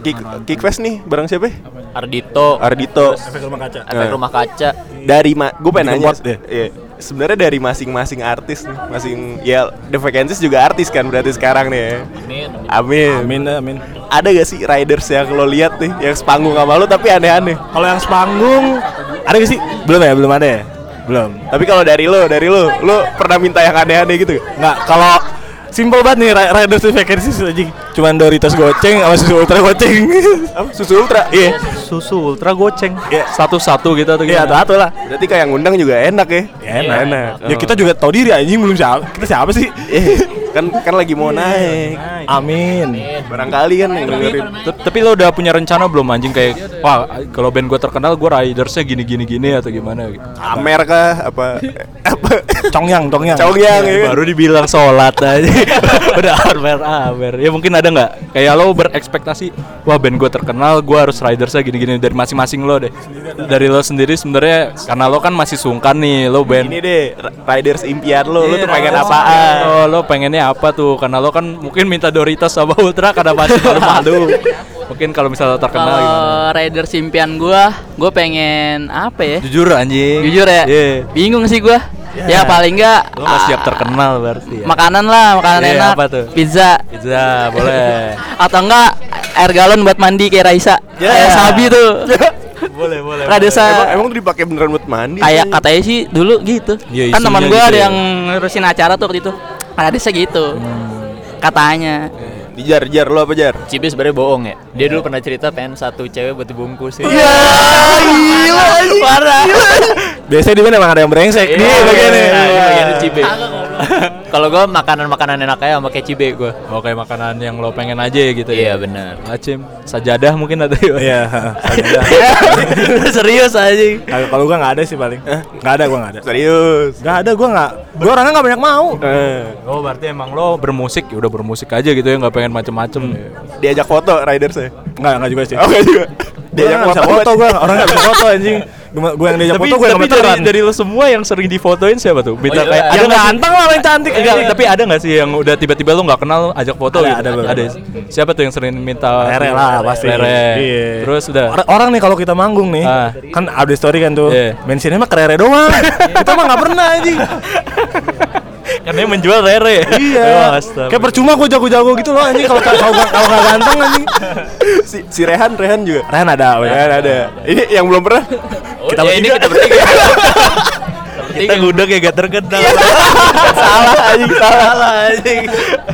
Kick Kickfest nih bareng siapa? Ardito, Ardito. Efek rumah kaca. efek Eh. rumah kaca. Dari ma gue pengen nanya. Iya. Sebenarnya dari masing-masing artis nih, masing ya The Vacancies juga artis kan berarti sekarang nih ya. Amin. Amin. Amin, amin. Ada gak sih riders yang lo lihat nih yang sepanggung sama lo tapi aneh-aneh? Kalau yang sepanggung ada gak sih? Belum ya, belum ada ya? Belum. Tapi kalau dari lo, dari lo, lo pernah minta yang aneh-aneh gitu? Nggak, kalau simple banget nih Ri- Riders with Vacancies anjing. Cuman Doritos goceng sama susu ultra goceng. Apa? Susu ultra? Iya. Susu ultra goceng. Iya. Satu-satu gitu atau Iya, gimana? satu lah. Berarti kayak ngundang juga enak ya? Ya, enak. enak. Ya kita juga tahu diri anjing belum siapa. Kita siapa sih? Kan kan lagi mau naik. Amin. Barangkali kan yang dengerin. T- Tapi lo udah punya rencana belum anjing? Kayak wah kalau band gue terkenal gue ridersnya gini gini gini atau gimana gitu. Amer kah? Apa? Apa? Congyang, Congyang. Congyang ya. Baru dibilang sholat aja. Udah amer amer. Ya mungkin ada nggak? Kayak lo berekspektasi Wah band gue terkenal Gue harus ridersnya gini-gini. Dari masing-masing lo deh. Dari lo sendiri sebenarnya Karena lo kan masih sungkan nih Lo band. Ini deh riders impian lo, lo Iya, tuh pengen apaan? Oh, lo pengennya apa tuh? Karena lo kan mungkin minta Doritos sama Ultra karena masih malu-malu. mungkin kalau misalnya terkenal Kalau gimana? rider impian gua, gua pengen apa ya? Jujur anjing. Jujur ya? Iya. Bingung sih gua. Ya paling enggak Lo nggak siap ah, terkenal berarti ya. Makanan lah, makanan Iya, enak. apa tuh? Pizza. Pizza boleh. Atau enggak air galon buat mandi kayak Raisa. Ya. Kayak Sabi tuh. boleh, boleh. Rider Emang, sa emang tuh dipakai beneran buat mandi? kayak katanya sih dulu gitu. Iya, kan teman gua gitu ada ya. yang ngurusin acara tuh waktu itu. Radisnya gitu. Katanya. Dijar, jar lo apa jar? Cibe sebenarnya bohong ya. Dia dulu pernah cerita pengen satu cewek buat dibungkus. Iya, gila, parah. Biasanya di mana emang ada yang brengsek. Iya, Nih bagiannya. Nah, ini bagiannya Cibe. Kalau gua makanan-makanan enak aja sama kayak Cibe gua. Oh, kayak makanan yang lo pengen aja gitu ya. Iya benar. Acim, sajadah mungkin ada ya. Iya, sajadah. Serius aja. Kalau kalau gua nggak ada sih paling. Nggak ada gua nggak ada. Serius. Nggak ada gua nggak. Gua orangnya nggak banyak mau. Eh, Oh, berarti emang lo bermusik ya udah bermusik aja gitu ya, nggak pengen macem-macem. diajak foto riders ya? Nggak nggak juga sih. Oh enggak juga. Dia Diajak nggak bisa foto gua. Orang nggak bisa foto anjing. Gua, gua yang diajak tapi foto gue yang tapi dari, dari lo semua yang sering difotoin siapa tuh? Bintang iya. kayak Yang ganteng lah yang cantik Enggak, tapi ada nggak sih yang udah tiba-tiba lo nggak kenal ajak foto Ada, gitu? ada ada. Siapa tuh yang sering minta? Rere lah pasti. Rere. Iya. Terus udah. Or- orang nih kalau kita manggung nih, Ah. kan update story kan tuh. Iya. Mentionnya mah kerere doang. kita mah nggak pernah anjing. Karena yang menjual Rere. iya. Astaga. Kayak percuma gue jago-jago gitu loh anjing kalau kalau kalau nggak ganteng anjing. si, si Rehan Rehan juga Rehan ada, oh ya. Rehan ada ini yang belum pernah Kita ya, ini kita bertiga. kita gudeg ya gak terkenal. salah anjing salah anjing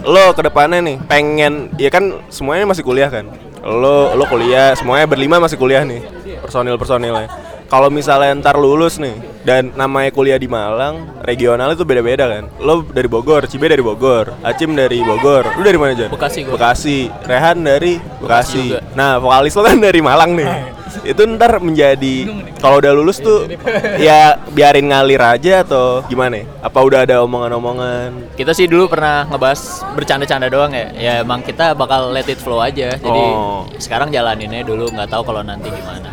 lo ke depannya nih pengen ya kan semuanya masih kuliah kan lo lo kuliah semuanya berlima masih kuliah nih personil personilnya kalau misalnya ntar lulus nih dan namanya kuliah di Malang regional itu beda-beda kan lo dari Bogor Cibe dari Bogor Acim dari Bogor lu dari mana Jan Bekasi gua. Bekasi Rehan dari Bekasi juga. nah vokalis lo kan dari Malang nih itu ntar menjadi kalau udah lulus tuh ya biarin ngalir aja atau gimana ya? apa udah ada omongan-omongan Kita sih dulu pernah ngebahas bercanda-canda doang ya. Ya emang kita bakal let it flow aja. Jadi Oh. sekarang jalaninnya dulu nggak tahu kalau nanti gimana.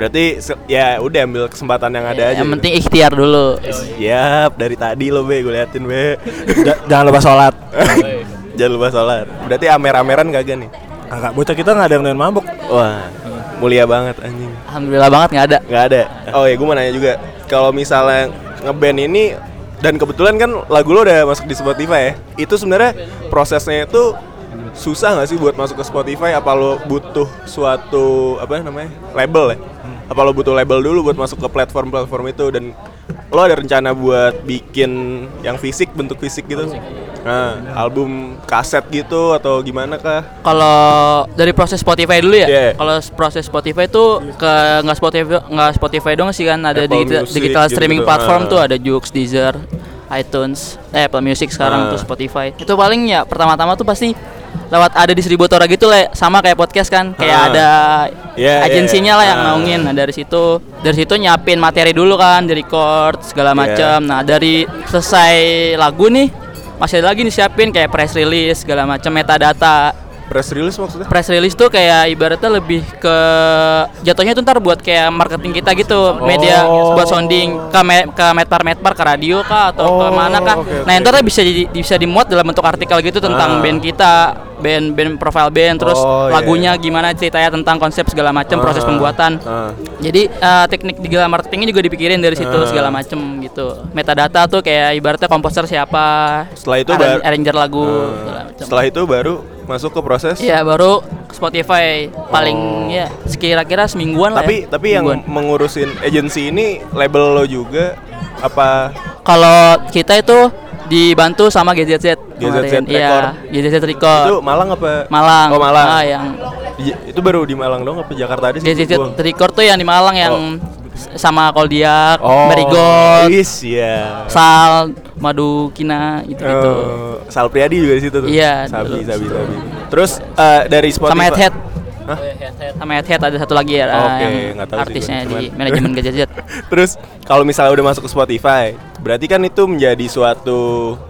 Berarti ya udah ambil kesempatan yang ada aja Yang gitu. penting ikhtiar dulu. siap dari tadi lo be gue liatin be Ja- jangan lupa sholat. jangan lupa sholat berarti amer-ameran kagak nih Kakak bocah kita nggak ada yang mabuk. wah mulia banget anjing Alhamdulillah banget nggak ada. nggak ada oh ya gue mau nanya juga kalau misalnya ngeband ini dan kebetulan kan lagu lo udah masuk di Spotify ya itu sebenarnya prosesnya itu susah nggak sih buat masuk ke Spotify apa lo butuh suatu apa namanya label ya apa lo butuh label dulu buat masuk ke platform-platform itu dan lo ada rencana buat bikin yang fisik bentuk fisik gitu nah album kaset gitu atau gimana kah Kalau dari proses Spotify dulu ya. Yeah. Kalau proses Spotify itu ke nggak Spotify nggak Spotify dong sih kan ada Apple digital, Music digital streaming platform Ah. tuh ada Joox, Deezer, iTunes, eh Apple Music sekarang Ah. tuh Spotify. Itu paling ya pertama-tama tuh pasti lewat ada distributor gitu lah sama kayak podcast kan kayak Ah. ada Yeah, yeah, agensinya yeah. lah yang Ah. naungin nah dari situ dari situ nyiapin materi dulu kan di record segala Yeah. macam nah dari selesai lagu nih masih ada lagi nih siapin kayak press release segala macam metadata press release maksudnya press release tuh kayak ibaratnya lebih ke jatuhnya tuh ntar buat kayak marketing kita gitu media buat sounding ke me, ke medpar medpar ke radio kah atau ke Oh, mana kah oke, nah oke. ntar bisa di, bisa dimuat dalam bentuk artikel gitu tentang Ah. band kita band band profile band terus Oh, iya, lagunya iya. gimana ceritanya tentang konsep segala macam proses Ah, pembuatan ah. jadi eh, teknik digital marketingnya juga dipikirin dari situ Ah. segala macem gitu metadata tuh kayak ibaratnya komposer siapa Setelah itu arranger lagu Ah. setelah itu baru masuk ke proses Iya baru Spotify paling ya sekira-kira semingguan lah tapi ya. tapi yang Semingguan. mengurusin agensi ini label lo juga apa kalau kita itu dibantu sama GZZ GZZ kemarin. Iya, Record. GZZ Record. itu Malang apa Malang. oh Malang Ah, yang itu baru di Malang dong apa Jakarta ada sih GZZ Record tuh yang di Malang yang sama Koldiak, oh Marigold, is ya Sal, Madu Kina gitu-gitu. Eh, Sal Priadi juga di situ tuh Iya, Sabi dulu. Sabi Sabi terus eh, dari Spotify sama Head Head. Hah? Sama Head Head ada satu lagi ya Oke, yang tahu sih artisnya gua, di manajemen GZZ. Terus kalau misalnya udah masuk ke Spotify, berarti kan itu menjadi suatu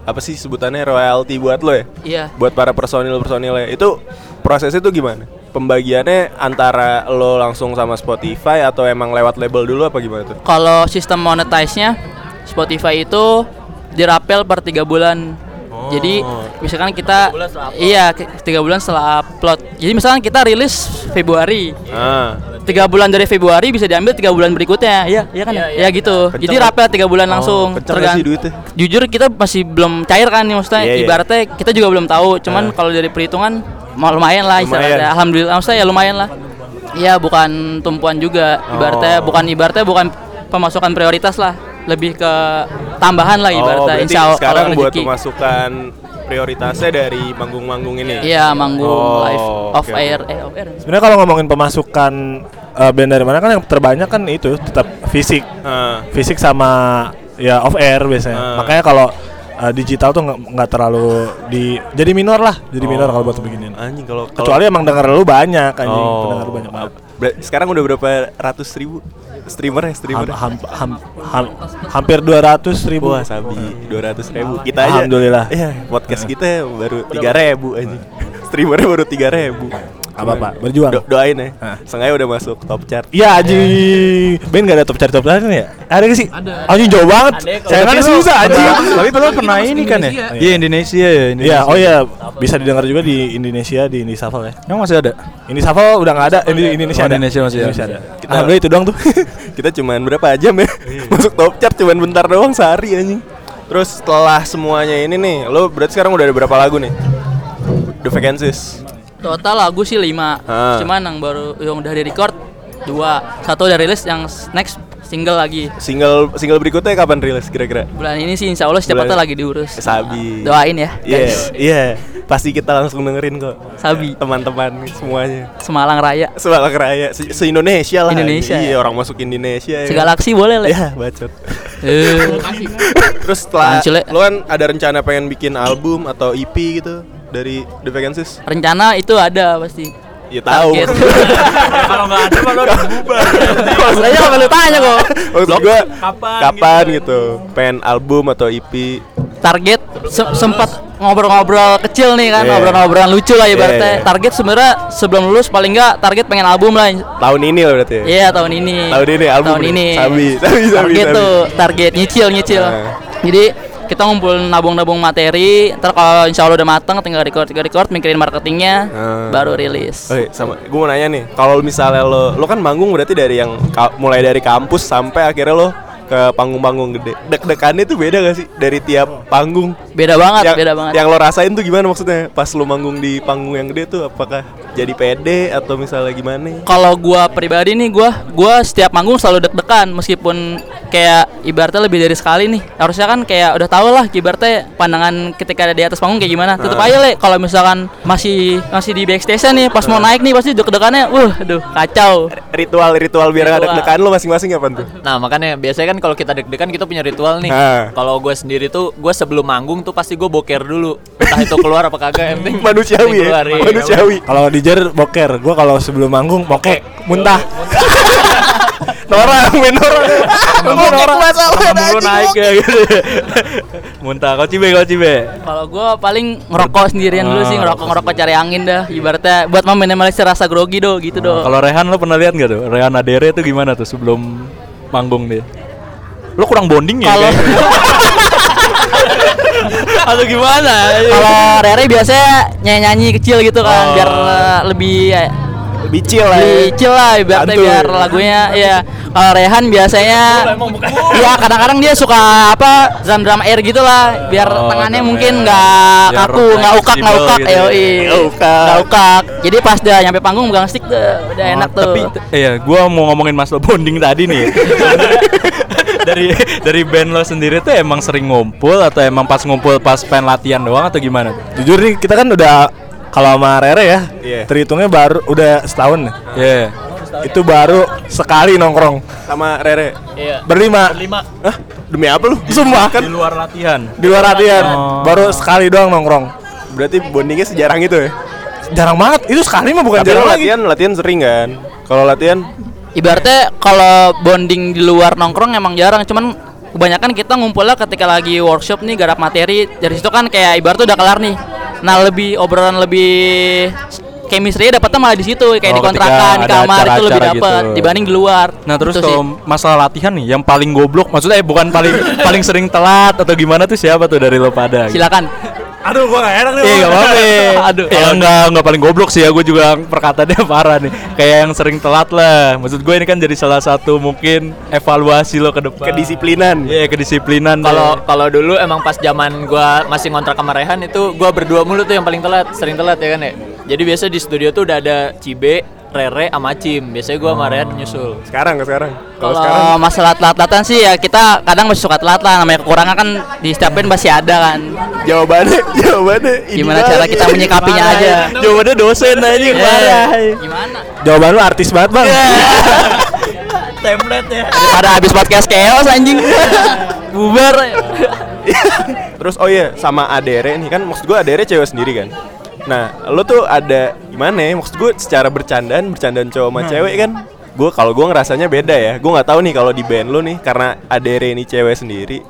apa sih sebutannya royalty buat lo ya? Iya. Buat para personil-personilnya. Itu prosesnya tuh gimana? Pembagiannya antara lo langsung sama Spotify atau emang lewat label dulu apa gimana tuh? Kalau sistem monetize-nya Spotify itu dirapel per tiga bulan. Jadi misalkan kita iya ke- tiga bulan setelah upload. Jadi misalkan kita rilis Februari, Ah, tiga bulan dari Februari bisa diambil tiga bulan berikutnya. Iya, iya kan? ya? Ya gitu. Kenceng Jadi kan? rapel tiga bulan langsung. kenceng nggak sih duitnya? Jujur kita masih belum cair kan nih maksudnya. Iya, iya. Ibaratnya kita juga belum tahu. Cuman Ah. kalau dari perhitungan lumayan lah Lumayan. istilahnya. Alhamdulillah maksudnya ya lumayan lah. Iya, bukan tumpuan juga. Ibaratnya Oh. bukan ibaratnya bukan pemasukan prioritas lah. Lebih ke tambahan lah oh, ibaratnya. berarti Insya Allah sekarang kalau buat rezeki. pemasukan prioritasnya dari manggung-manggung ini. Iya, manggung Oh, live off oke, air. Eh, off air. Sebenarnya kalau ngomongin pemasukan eh, band dari mana kan yang terbanyak kan itu tetap fisik, Ah, fisik sama ya off air biasanya. Ah. Makanya kalau eh, digital tuh nggak terlalu di jadi minor lah, jadi minor kalau buat beginian. anjing kalau kalau- Kecuali emang denger lu banyak anjing, Oh. pendengar lu banyak banget. Sekarang udah berapa ratus ribu streamer ya streamer? Ham, ham, ham, ham- hampir 200 ribu. Wah sabi dua ratus ribu kita aja. Alhamdulillah. Iya podcast kita baru tiga ribu aja. Streamernya baru tiga ribu. Apa pak? Berjuang. Do- doain ya. Hah. Sengaja udah masuk top chart. Iya anjing. Ben gak ada top cari top cari ya? Ada gak sih? Ada. Anjing jauh banget. Saya kan susah anjing. Tapi padahal pernah ini kan ya? Iya Indonesia ya. Iya, oh iya, bisa didengar juga di Indonesia di Indie Shuffle ya. Emang masih ada? Ini Shuffle udah nggak ada, ini Indonesia Oh, ada. Indonesia masih ada. Kita- Alhamdulillah itu doang tuh. Kita cuman berapa jam ya? masuk top chart cuman bentar doang sehari anjing. Terus setelah semuanya ini nih, lo berarti sekarang udah ada berapa lagu nih? The Vacancies. Total lagu sih 5 Ah. Cuman yang baru yang udah di record dua Satu udah rilis yang next single lagi Single single berikutnya kapan rilis kira-kira? Bulan ini sih insya Allah Bulan- secepatnya lagi diurus Sabi. Doain ya Iya, guys iya. Pasti kita langsung dengerin kok. Sabi Teman-teman semuanya. Semalang Raya Sebalak Raya se, indonesia lah. Indonesia. Iya, orang masuk Indonesia. ya. Segalaksi boleh lah Ya, bacot. Eh, Terus setelah lo kan ada rencana pengen bikin album atau EP gitu dari The Vacancies? Rencana itu ada pasti Ya tahu. Kalau nggak ada malah udah bubar. Maksudnya apa lu tanya kok Maksud gua kapan kapan gitu? Pengen album atau EP? target se- sempat ngobrol-ngobrol kecil nih kan Iya. ngobrol-ngobrolan lucu lah ibaratnya Iya, iya. target sebenarnya sebelum lulus paling enggak target pengen album lah Tahun ini loh berarti ya? Iya tahun ini. Tahun ini album Tahun ini. Sabi, sabi, sabi, Target sabi. tuh target nyicil nyicil. Nah. Jadi kita ngumpul nabung-nabung materi. Ntar kalau insya Allah udah mateng, tinggal record, tinggal record, mikirin marketingnya, Hmm. baru rilis. Oke, sama. Gue mau nanya nih, kalau misalnya lo, lo kan manggung berarti dari yang mulai dari kampus sampai akhirnya lo ke panggung-panggung gede. Deg-degannya tuh beda gak sih dari tiap panggung? Beda banget, yang, beda banget. Yang lo rasain tuh gimana maksudnya? Pas lo manggung di panggung yang gede tuh apakah jadi pede atau misalnya gimana? Kalau gua pribadi nih, gua gua setiap manggung selalu deg-degan meskipun kayak ibaratnya lebih dari sekali nih. Harusnya kan kayak udah tau lah ibaratnya pandangan ketika ada di atas panggung kayak gimana. Tetep Ah. aja le kalau misalkan masih masih di backstage nih pas mau naik nih pasti deg-degannya wah aduh kacau. Ritual-ritual biar gak Ritual. deg-degan lo masing-masing apa tuh? Nah makanya biasanya kan kalau kita deg-degan kita punya ritual nih. Ah. Kalau gue sendiri tuh gue sebelum manggung tuh pasti gue boker dulu. Entah itu keluar apa kagak yang penting Manusiawi ya, keluar, iya. manusiawi. Kalau di Jer boker, gua kalau sebelum manggung bokek, muntah. Nora, main Nora. Nora. Kamu lu naik ya gitu. Muntah kau cibe kau cibe. Kalau gua paling ngerokok sendirian dulu Ah, sih, ngerokok ngerokok cari angin dah. Ibaratnya buat meminimalisir rasa grogi do, gitu do. Kalau Rehan lo pernah lihat nggak tuh? Rehan Adere itu gimana tuh sebelum manggung dia? Lo kurang bonding ya? Kalau Atau gimana? kalau Rere biasanya nyanyi-nyanyi kecil gitu kan, Oh. biar uh, lebih uh, Lebih chill lah ya. lebih chill lah ibaratnya Santuy. biar lagunya ya. Kalau Rehan biasanya ya kadang-kadang dia suka apa drum-drum air gitu lah, biar Oh, tangannya drum mungkin air. nggak Biar kaku, nggak ukak, nggak ukak, gitu ya. yoi. Nggak ukak. Nggak ukak. Jadi pas dia nyampe panggung megang stick tuh, udah Oh, enak tuh. Tapi iya, gua mau ngomongin masalah bonding tadi nih. dari dari band lo sendiri tuh emang sering ngumpul atau emang pas ngumpul pas pengen latihan doang atau gimana tuh? Jujur nih kita kan udah kalau sama Rere ya, Iya. terhitungnya baru udah setahun. nih. Iya. Itu baru sekali nongkrong Sama Rere. Iya. berlima Lima. Hah? Demi apa lu? Sumpah Di kan luar latihan. di luar latihan Oh. baru sekali doang nongkrong. Berarti bondingnya sejarang itu ya? Jarang banget. Itu sekali mah bukan Tapi jarang lo lagi. latihan, latihan sering kan? Kalau latihan Ibaratnya kalau bonding di luar nongkrong emang jarang, cuman kebanyakan kita ngumpulnya ketika lagi workshop nih garap materi. Dari situ kan kayak ibaratnya udah kelar nih. Nah, lebih obrolan lebih chemistry dapatnya malah di situ kayak Oh, di kontrakan, di kamar itu lebih dapat gitu. dibanding di luar. Nah terus Itu sih. kalau masalah latihan nih, yang paling goblok, maksudnya eh, bukan paling paling sering telat atau gimana tuh siapa tuh dari lo pada? gitu? Aduh gua gak enak nih. Iya gak apa-apa Aduh. Ya enggak, enggak paling goblok sih ya Gue juga perkataannya parah nih Kayak yang sering telat lah Maksud gue ini kan jadi salah satu mungkin Evaluasi lo ke depan kedisiplinan. Iya kedisiplinan Kalau kalau dulu emang pas zaman gua masih ngontrak sama Rehan itu gua berdua mulu tuh yang paling telat, sering telat ya kan ya. Jadi biasa di studio tuh udah ada Cibe, Rere, sama Cim. Biasanya gua sama Rehan nyusul. Sekarang ke sekarang. Kalau sekarang masalah telat-telatan sih ya kita kadang masih suka telat lah namanya kekurangan kan di setiap band pasti ada kan. jawabannya jawabannya Gimana cara kita menyikapinya aja. ya. Jawabannya dosen aja Eh, parah Gimana? Jawaban lu artis banget, Bang. Template ya Daripada habis podcast chaos anjing. Bubar. Terus oh iya sama Adere nih kan maksud gue Adere cewek sendiri kan. Nah, lo tuh ada gimana ya? Maksud gue secara bercandaan, bercandaan cowok sama cewek kan. Gue kalau gue ngerasanya beda ya. Gue nggak tahu nih kalau di band lo nih karena Adere ini cewek sendiri.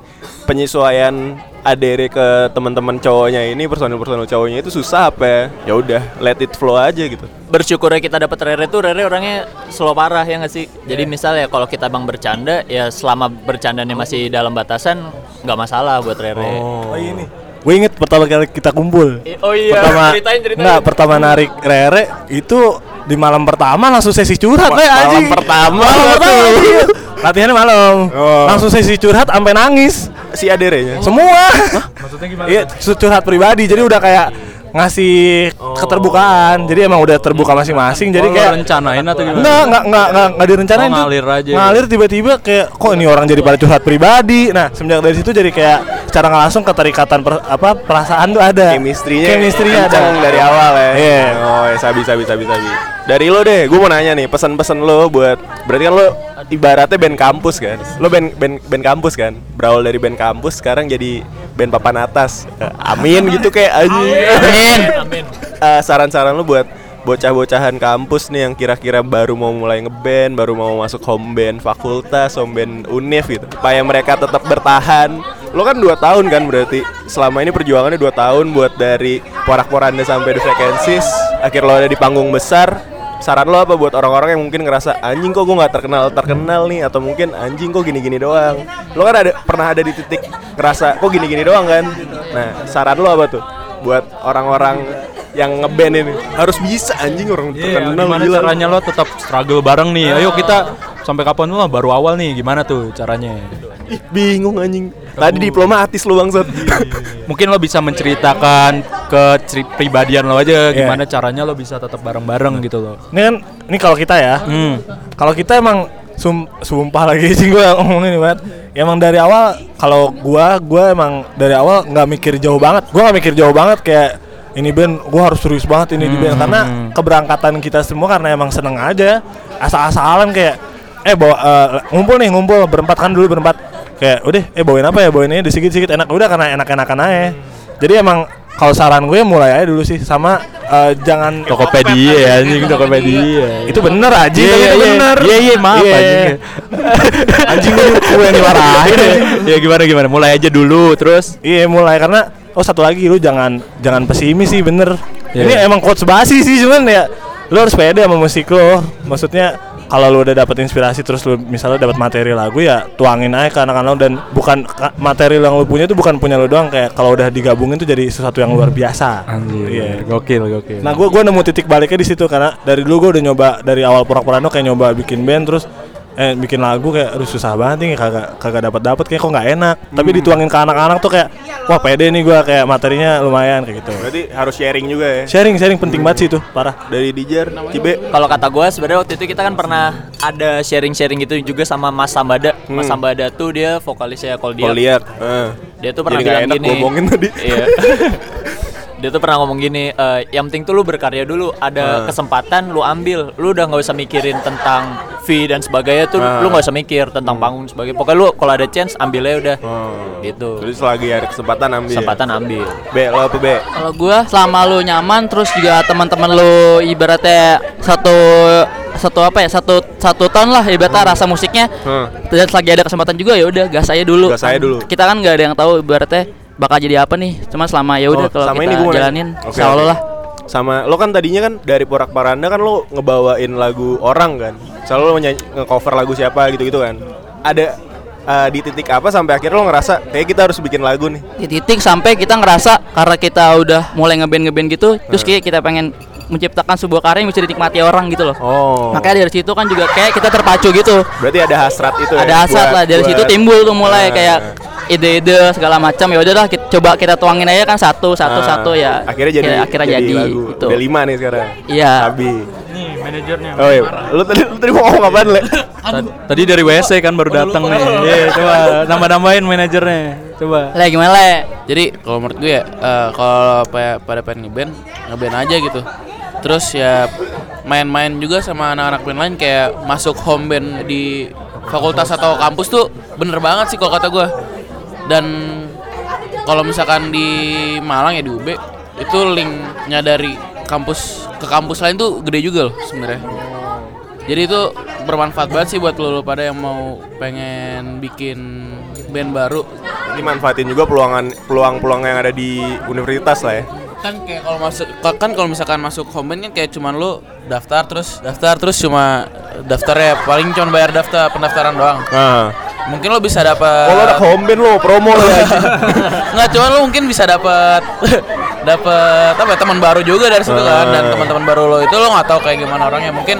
Penyesuaian adere ke teman-teman cowoknya ini personil-personil cowoknya itu susah apa ya? Ya udah, let it flow aja gitu. bersyukurnya kita dapat Rere tuh Rere orangnya slow parah ya nggak sih jadi misal ya kalau kita bang bercanda ya selama bercandanya masih dalam batasan nggak masalah buat Rere Oh ini. Gue inget pertama kali kita kumpul. Oh iya, pertama, ceritain, ceritain. Enggak, pertama narik Rere itu di malam pertama langsung sesi curhat Ma- eh, malam anjing. pertama Malam pertama. anjing. Latihannya malam. Oh. Langsung sesi curhat sampai nangis. Si aderenya. Semua. Maksudnya gimana? Iya, cu- curhat pribadi. Jadi udah kayak ngasih keterbukaan. Jadi emang udah terbuka masing-masing. Jadi Oh, lo kayak rencanain atau gimana? Enggak, enggak, enggak, enggak, enggak direncanain Oh, tuh. ngalir aja. Ngalir tiba-tiba kayak kok ini orang jadi pada curhat pribadi. Nah, semenjak dari situ jadi kayak secara nggak langsung keterikatan per- apa perasaan tuh ada. Chemistry-nya Chemistry-nya ada. dari awal ya. Iya. Oh, ya, sabi sabi sabi sabi. Dari lo deh, gue mau nanya nih, pesan-pesan lo buat berarti kan lo ibaratnya band kampus kan. Lo band band band kampus kan. Berawal dari band kampus sekarang jadi band papan atas. Eh, Amin gitu kayak anjing. Amin. amin Eh, saran-saran lo buat bocah-bocahan kampus nih yang kira-kira baru mau mulai ngeband, baru mau masuk home band fakultas, home band univ gitu, supaya mereka tetap bertahan. Lo kan dua tahun kan berarti selama ini perjuangannya dua tahun buat dari porak-poranda sampai The Vacancies, akhir lo ada di panggung besar. Saran lo apa buat orang-orang yang mungkin ngerasa anjing kok gue nggak terkenal terkenal nih atau mungkin anjing kok gini-gini doang. Lo kan ada pernah ada di titik ngerasa kok gini-gini doang kan. Nah saran lo apa tuh buat orang-orang yang ngeband ini harus bisa anjing orang Iya, terkenal gimana gila. caranya lo tetap struggle bareng nih? Ayo kita sampai kapan lo baru awal nih? Gimana tuh caranya? Ih, bingung anjing. Tadi diplomatis lo bangsat. Mungkin lo bisa menceritakan ke pribadian lo aja Iya. gimana caranya lo bisa tetap bareng-bareng gitu loh. Ini kan ini kalau kita ya. Hmm. Kalau kita emang sum, sumpah lagi sih gue ngomongin ini banget. Ya Emang dari awal kalau gua gua emang dari awal nggak mikir jauh banget. Gua nggak mikir jauh banget kayak ini band gua harus serius banget ini di band karena keberangkatan kita semua karena emang seneng aja asal-asalan kayak eh bawa eh, ngumpul nih ngumpul berempat kan dulu berempat kayak udah eh bawain apa ya bawain ini sedikit-sedikit enak udah karena enak-enakan aja jadi emang kalau saran gue mulai aja dulu sih sama eh, jangan Tokopedia ya anjing Tokopedia. itu bener aja Iya, tapi iya, itu iya. bener Iya, iya, maaf, anjing. anjing gue gue yang dimarahin anjing. ya gimana gimana? Mulai aja dulu terus iya mulai karena oh satu lagi lu jangan jangan pesimis sih bener Iya, ini iya. emang quotes basi sih cuman ya lu harus pede sama musik lo maksudnya kalau lu udah dapet inspirasi terus lu misalnya dapat materi lagu ya tuangin aja ke anak-anak dan bukan ka- materi yang lu punya itu bukan punya lu doang. Kayak kalau udah digabungin tuh jadi sesuatu yang luar biasa. Anjir, Iya. gokil gokil. Nah gue gua nemu titik baliknya di situ. Karena dari dulu gue udah nyoba dari awal porak-poranda kayak nyoba bikin band terus eh bikin lagu kayak aduh susah banget nih kagak kagak dapat dapat kayak kok nggak enak tapi dituangin ke anak-anak tuh kayak wah pede nih gue kayak materinya lumayan kayak gitu Berarti harus sharing juga ya. sharing sharing penting banget sih itu parah Dari Dijar, Cibe. kalau kata gue sebenarnya waktu itu kita kan pernah ada sharing-sharing gitu juga sama Mas Sambada Mas Sambada tuh dia vokalisnya kalau dia eh. dia tuh pernah Jadi bilang enak gini tadi. iya dia tuh pernah ngomong gini eh, yang penting tuh lu berkarya dulu ada kesempatan lu ambil lu udah nggak usah mikirin tentang fee dan sebagainya tuh Ah. lu nggak usah mikir tentang panggung sebagainya pokoknya lu kalau ada chance ambilnya udah Oh. gitu Jadi selagi ada kesempatan ambil. kesempatan ambil B, lo apa B? Kalau gua selama lu nyaman terus juga teman-teman lu ibaratnya satu satu apa ya satu satu ton lah ibaratnya rasa musiknya Hmm. dan selagi ada kesempatan juga ya udah gas aja dulu Gas aja dulu. kita kan nggak ada yang tahu ibaratnya bakal jadi apa nih cuma selama ya udah Oh, kalau kita ini nanya. jalanin insya Allah lah Sama lo kan tadinya kan dari Porak Paranda kan lo ngebawain lagu orang kan. Selalu lo nge-cover lagu siapa gitu-gitu kan. Ada eh, di titik apa sampai akhirnya lo ngerasa kayak kita harus bikin lagu nih. di titik sampai kita ngerasa karena kita udah mulai ngeband ngeband gitu terus kayak kita pengen menciptakan sebuah karya yang bisa dinikmati orang gitu loh Oh. makanya dari situ kan juga kayak kita terpacu gitu Berarti ada hasrat itu ya. ada hasrat buat- lah dari situ buat- timbul tuh mulai Nah. kayak ide-ide segala macam ya udahlah kita, coba kita tuangin aja kan satu satu Ah, satu ya Akhirnya jadi Akhirnya- akhirnya jadi, lagu. gitu Udah lima nih sekarang. Iya. Sabi. Nih manajernya. Oh iya. Lu tadi lu tadi mau ngomong apaan, Le? Ta- Tadi dari WC kan baru datang nih. Iya, coba nambah-nambahin manajernya. Coba. le gimana le Jadi kalau menurut gue ya eh, kalau pa- pada pengen ngeband, ngeband aja gitu. Terus ya main-main juga sama anak-anak band lain kayak masuk home band di fakultas atau kampus tuh bener banget sih kalau kata gue. Dan kalau misalkan di Malang ya di UB itu linknya dari kampus ke kampus lain tuh gede juga loh sebenarnya. Jadi itu bermanfaat banget sih buat lo pada yang mau pengen bikin band baru Ini manfaatin juga peluangan peluang-peluang yang ada di universitas lah ya. kan kayak kalau masuk kan kalau misalkan masuk home band kan kayak cuman lu daftar terus daftar terus cuma daftarnya paling cuma bayar daftar pendaftaran doang Nah, mungkin lo bisa dapat kalau ada home band lo promo lo ya. nggak cuma lo mungkin bisa dapat dapat apa ya, teman baru juga dari situ kan dan teman-teman baru lo itu lo nggak tahu kayak gimana orangnya mungkin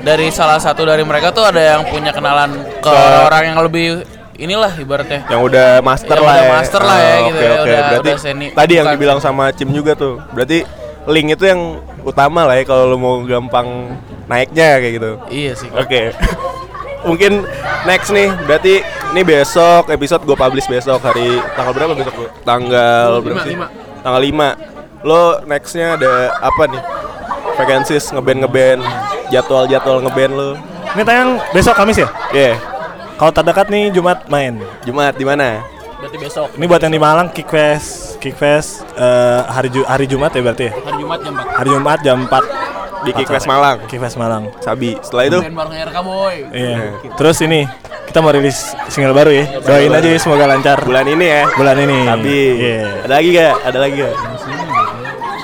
dari salah satu dari mereka tuh ada yang punya kenalan ke orang yang lebih inilah ibaratnya yang udah master Yang lah udah ya. master lah Ah, ya, oke, gitu ya, oke. udah- Berarti udah seni. tadi yang Bukan. dibilang sama Cim juga tuh. Berarti link itu yang utama lah ya kalau lo mau gampang naiknya kayak gitu. iya sih Oke. Mungkin next nih, berarti ini besok episode gue publish besok hari tanggal berapa besok lu? Tanggal berapa sih? Tanggal 5 Lo nextnya ada apa nih? Vacancies ngeband ngeband jadwal-jadwal ngeband lo. Ini tayang besok Kamis ya? Iya. Kalau terdekat nih Jumat main. Jumat di mana? Berarti besok Ini buat yang di Malang Kickfest, Kickfest eh, hari Ju- hari Jumat ya berarti ya? hari Jumat jam 4. Hari Jumat jam 4 Di Kickfest Malang. Kickfest Malang. Sabi. Setelah itu bareng RK boy Iya. Terus ini kita mau rilis single baru ya. Doain aja ya semoga lancar. bulan ini ya. Bulan ini. Sabi. Iya. Ada lagi gak? Ada lagi gak?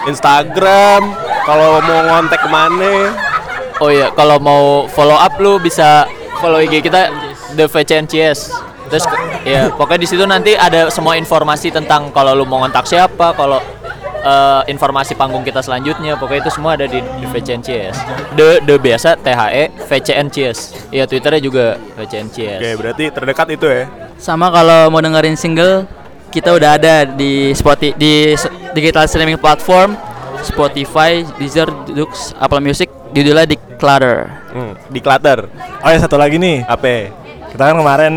Instagram. Kalau mau ngontek ke mana? Oh iya, kalau mau follow up lu bisa follow IG kita The VCNCS. Terus ya, pokoknya di situ nanti ada semua informasi tentang kalau lu mau ngontak siapa, kalau eh, informasi panggung kita selanjutnya, pokoknya itu semua ada di The VCNCS. The the biasa THE VCNCS. Iya, Twitternya juga VCNCS. Oke, berarti terdekat itu ya. Sama kalau mau dengerin single, kita udah ada di Spotify di digital streaming platform Spotify, Deezer, Dux, Apple Music, judulnya Declutter. Hmm, di Clutter. Oh ya satu lagi nih. Apa? Kita kan kemarin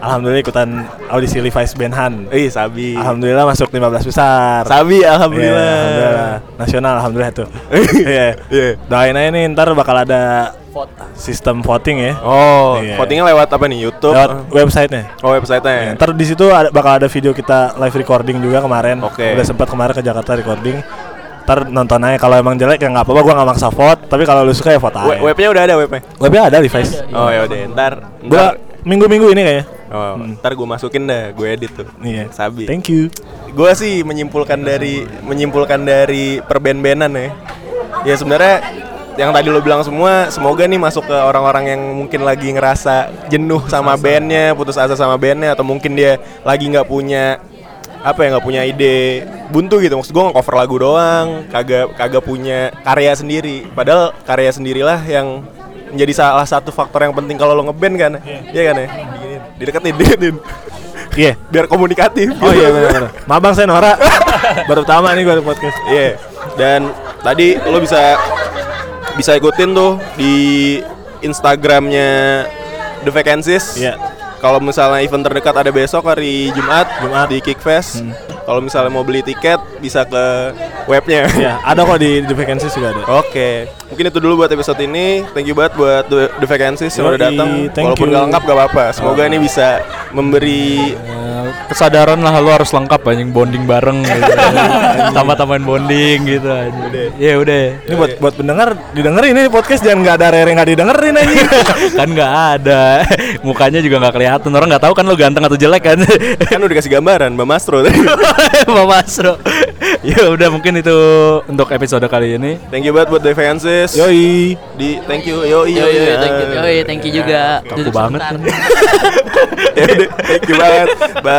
alhamdulillah ikutan audisi Levi's Band Han. Ih, Sabi. Alhamdulillah masuk 15 besar. Sabi Iya, alhamdulillah. alhamdulillah. Nasional alhamdulillah tuh. Iya. Iya. Doain aja nih ntar bakal ada sistem voting ya. Oh, Iya. votingnya lewat apa nih? YouTube. Lewat websitenya. Oh, website-nya. Ya, ntar di situ ada, bakal ada video kita live recording juga kemarin. Oke. Udah sempat kemarin ke Jakarta recording. Ntar nonton aja kalau emang jelek ya nggak apa-apa gua nggak maksa vote. Tapi kalau lu suka ya vote aja. We- webnya udah ada webnya. Webnya ada Levi's. Oh ya udah, ntar, Gua ntar, minggu-minggu ini kayaknya. Oh, ntar gue masukin dah, gue edit tuh. Iya. Sabi. Thank you. Gue sih menyimpulkan dari menyimpulkan dari perben-benan ya. Ya sebenarnya yang tadi lo bilang semua, semoga nih masuk ke orang-orang yang mungkin lagi ngerasa jenuh sama bandnya, putus asa sama bandnya, atau mungkin dia lagi nggak punya apa ya nggak punya ide buntu gitu maksud gue cover lagu doang kagak kagak punya karya sendiri padahal karya sendirilah yang menjadi salah satu faktor yang penting kalau lo ngeband kan iya kan ya dideketin dideketin Iya. biar komunikatif Oh iya benar-benar. Mabang saya Nora. Baru pertama nih gue podcast. Iya. Dan tadi lo bisa bisa ikutin tuh di Instagramnya The Vacancies. Iya. Kalau misalnya event terdekat ada besok hari Jumat, Jumat di Kickfest. Kalau misalnya mau beli tiket bisa ke webnya. Iya, ada kok di The Vacancies juga ada. Oke, mungkin itu dulu buat episode ini. Thank you banget buat The, Vacancies yang udah Yoi, datang. Walaupun you. nggak lengkap gak apa-apa. Semoga ini bisa memberi kesadaran lah lu harus lengkap anjing bonding bareng gitu. Tambah-tambahin bonding gitu anjing. Iya udah. Ini buat buat pendengar didengerin ini podcast jangan nggak ada rere nggak didengerin aja. kan nggak ada mukanya juga nggak kelihatan orang nggak tahu kan lu ganteng atau jelek kan kan udah kasih gambaran Mbak Mastro tadi. Mbak Masro ya udah mungkin itu untuk episode kali ini Thank you banget buat The Vacancies. Yoi. Di thank you. Yoi Yo, yoi. yo, thank you, yo, thank you juga. kaku banget kan. Ya udah, thank you banget.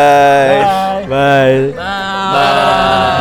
Bye. bye Bye.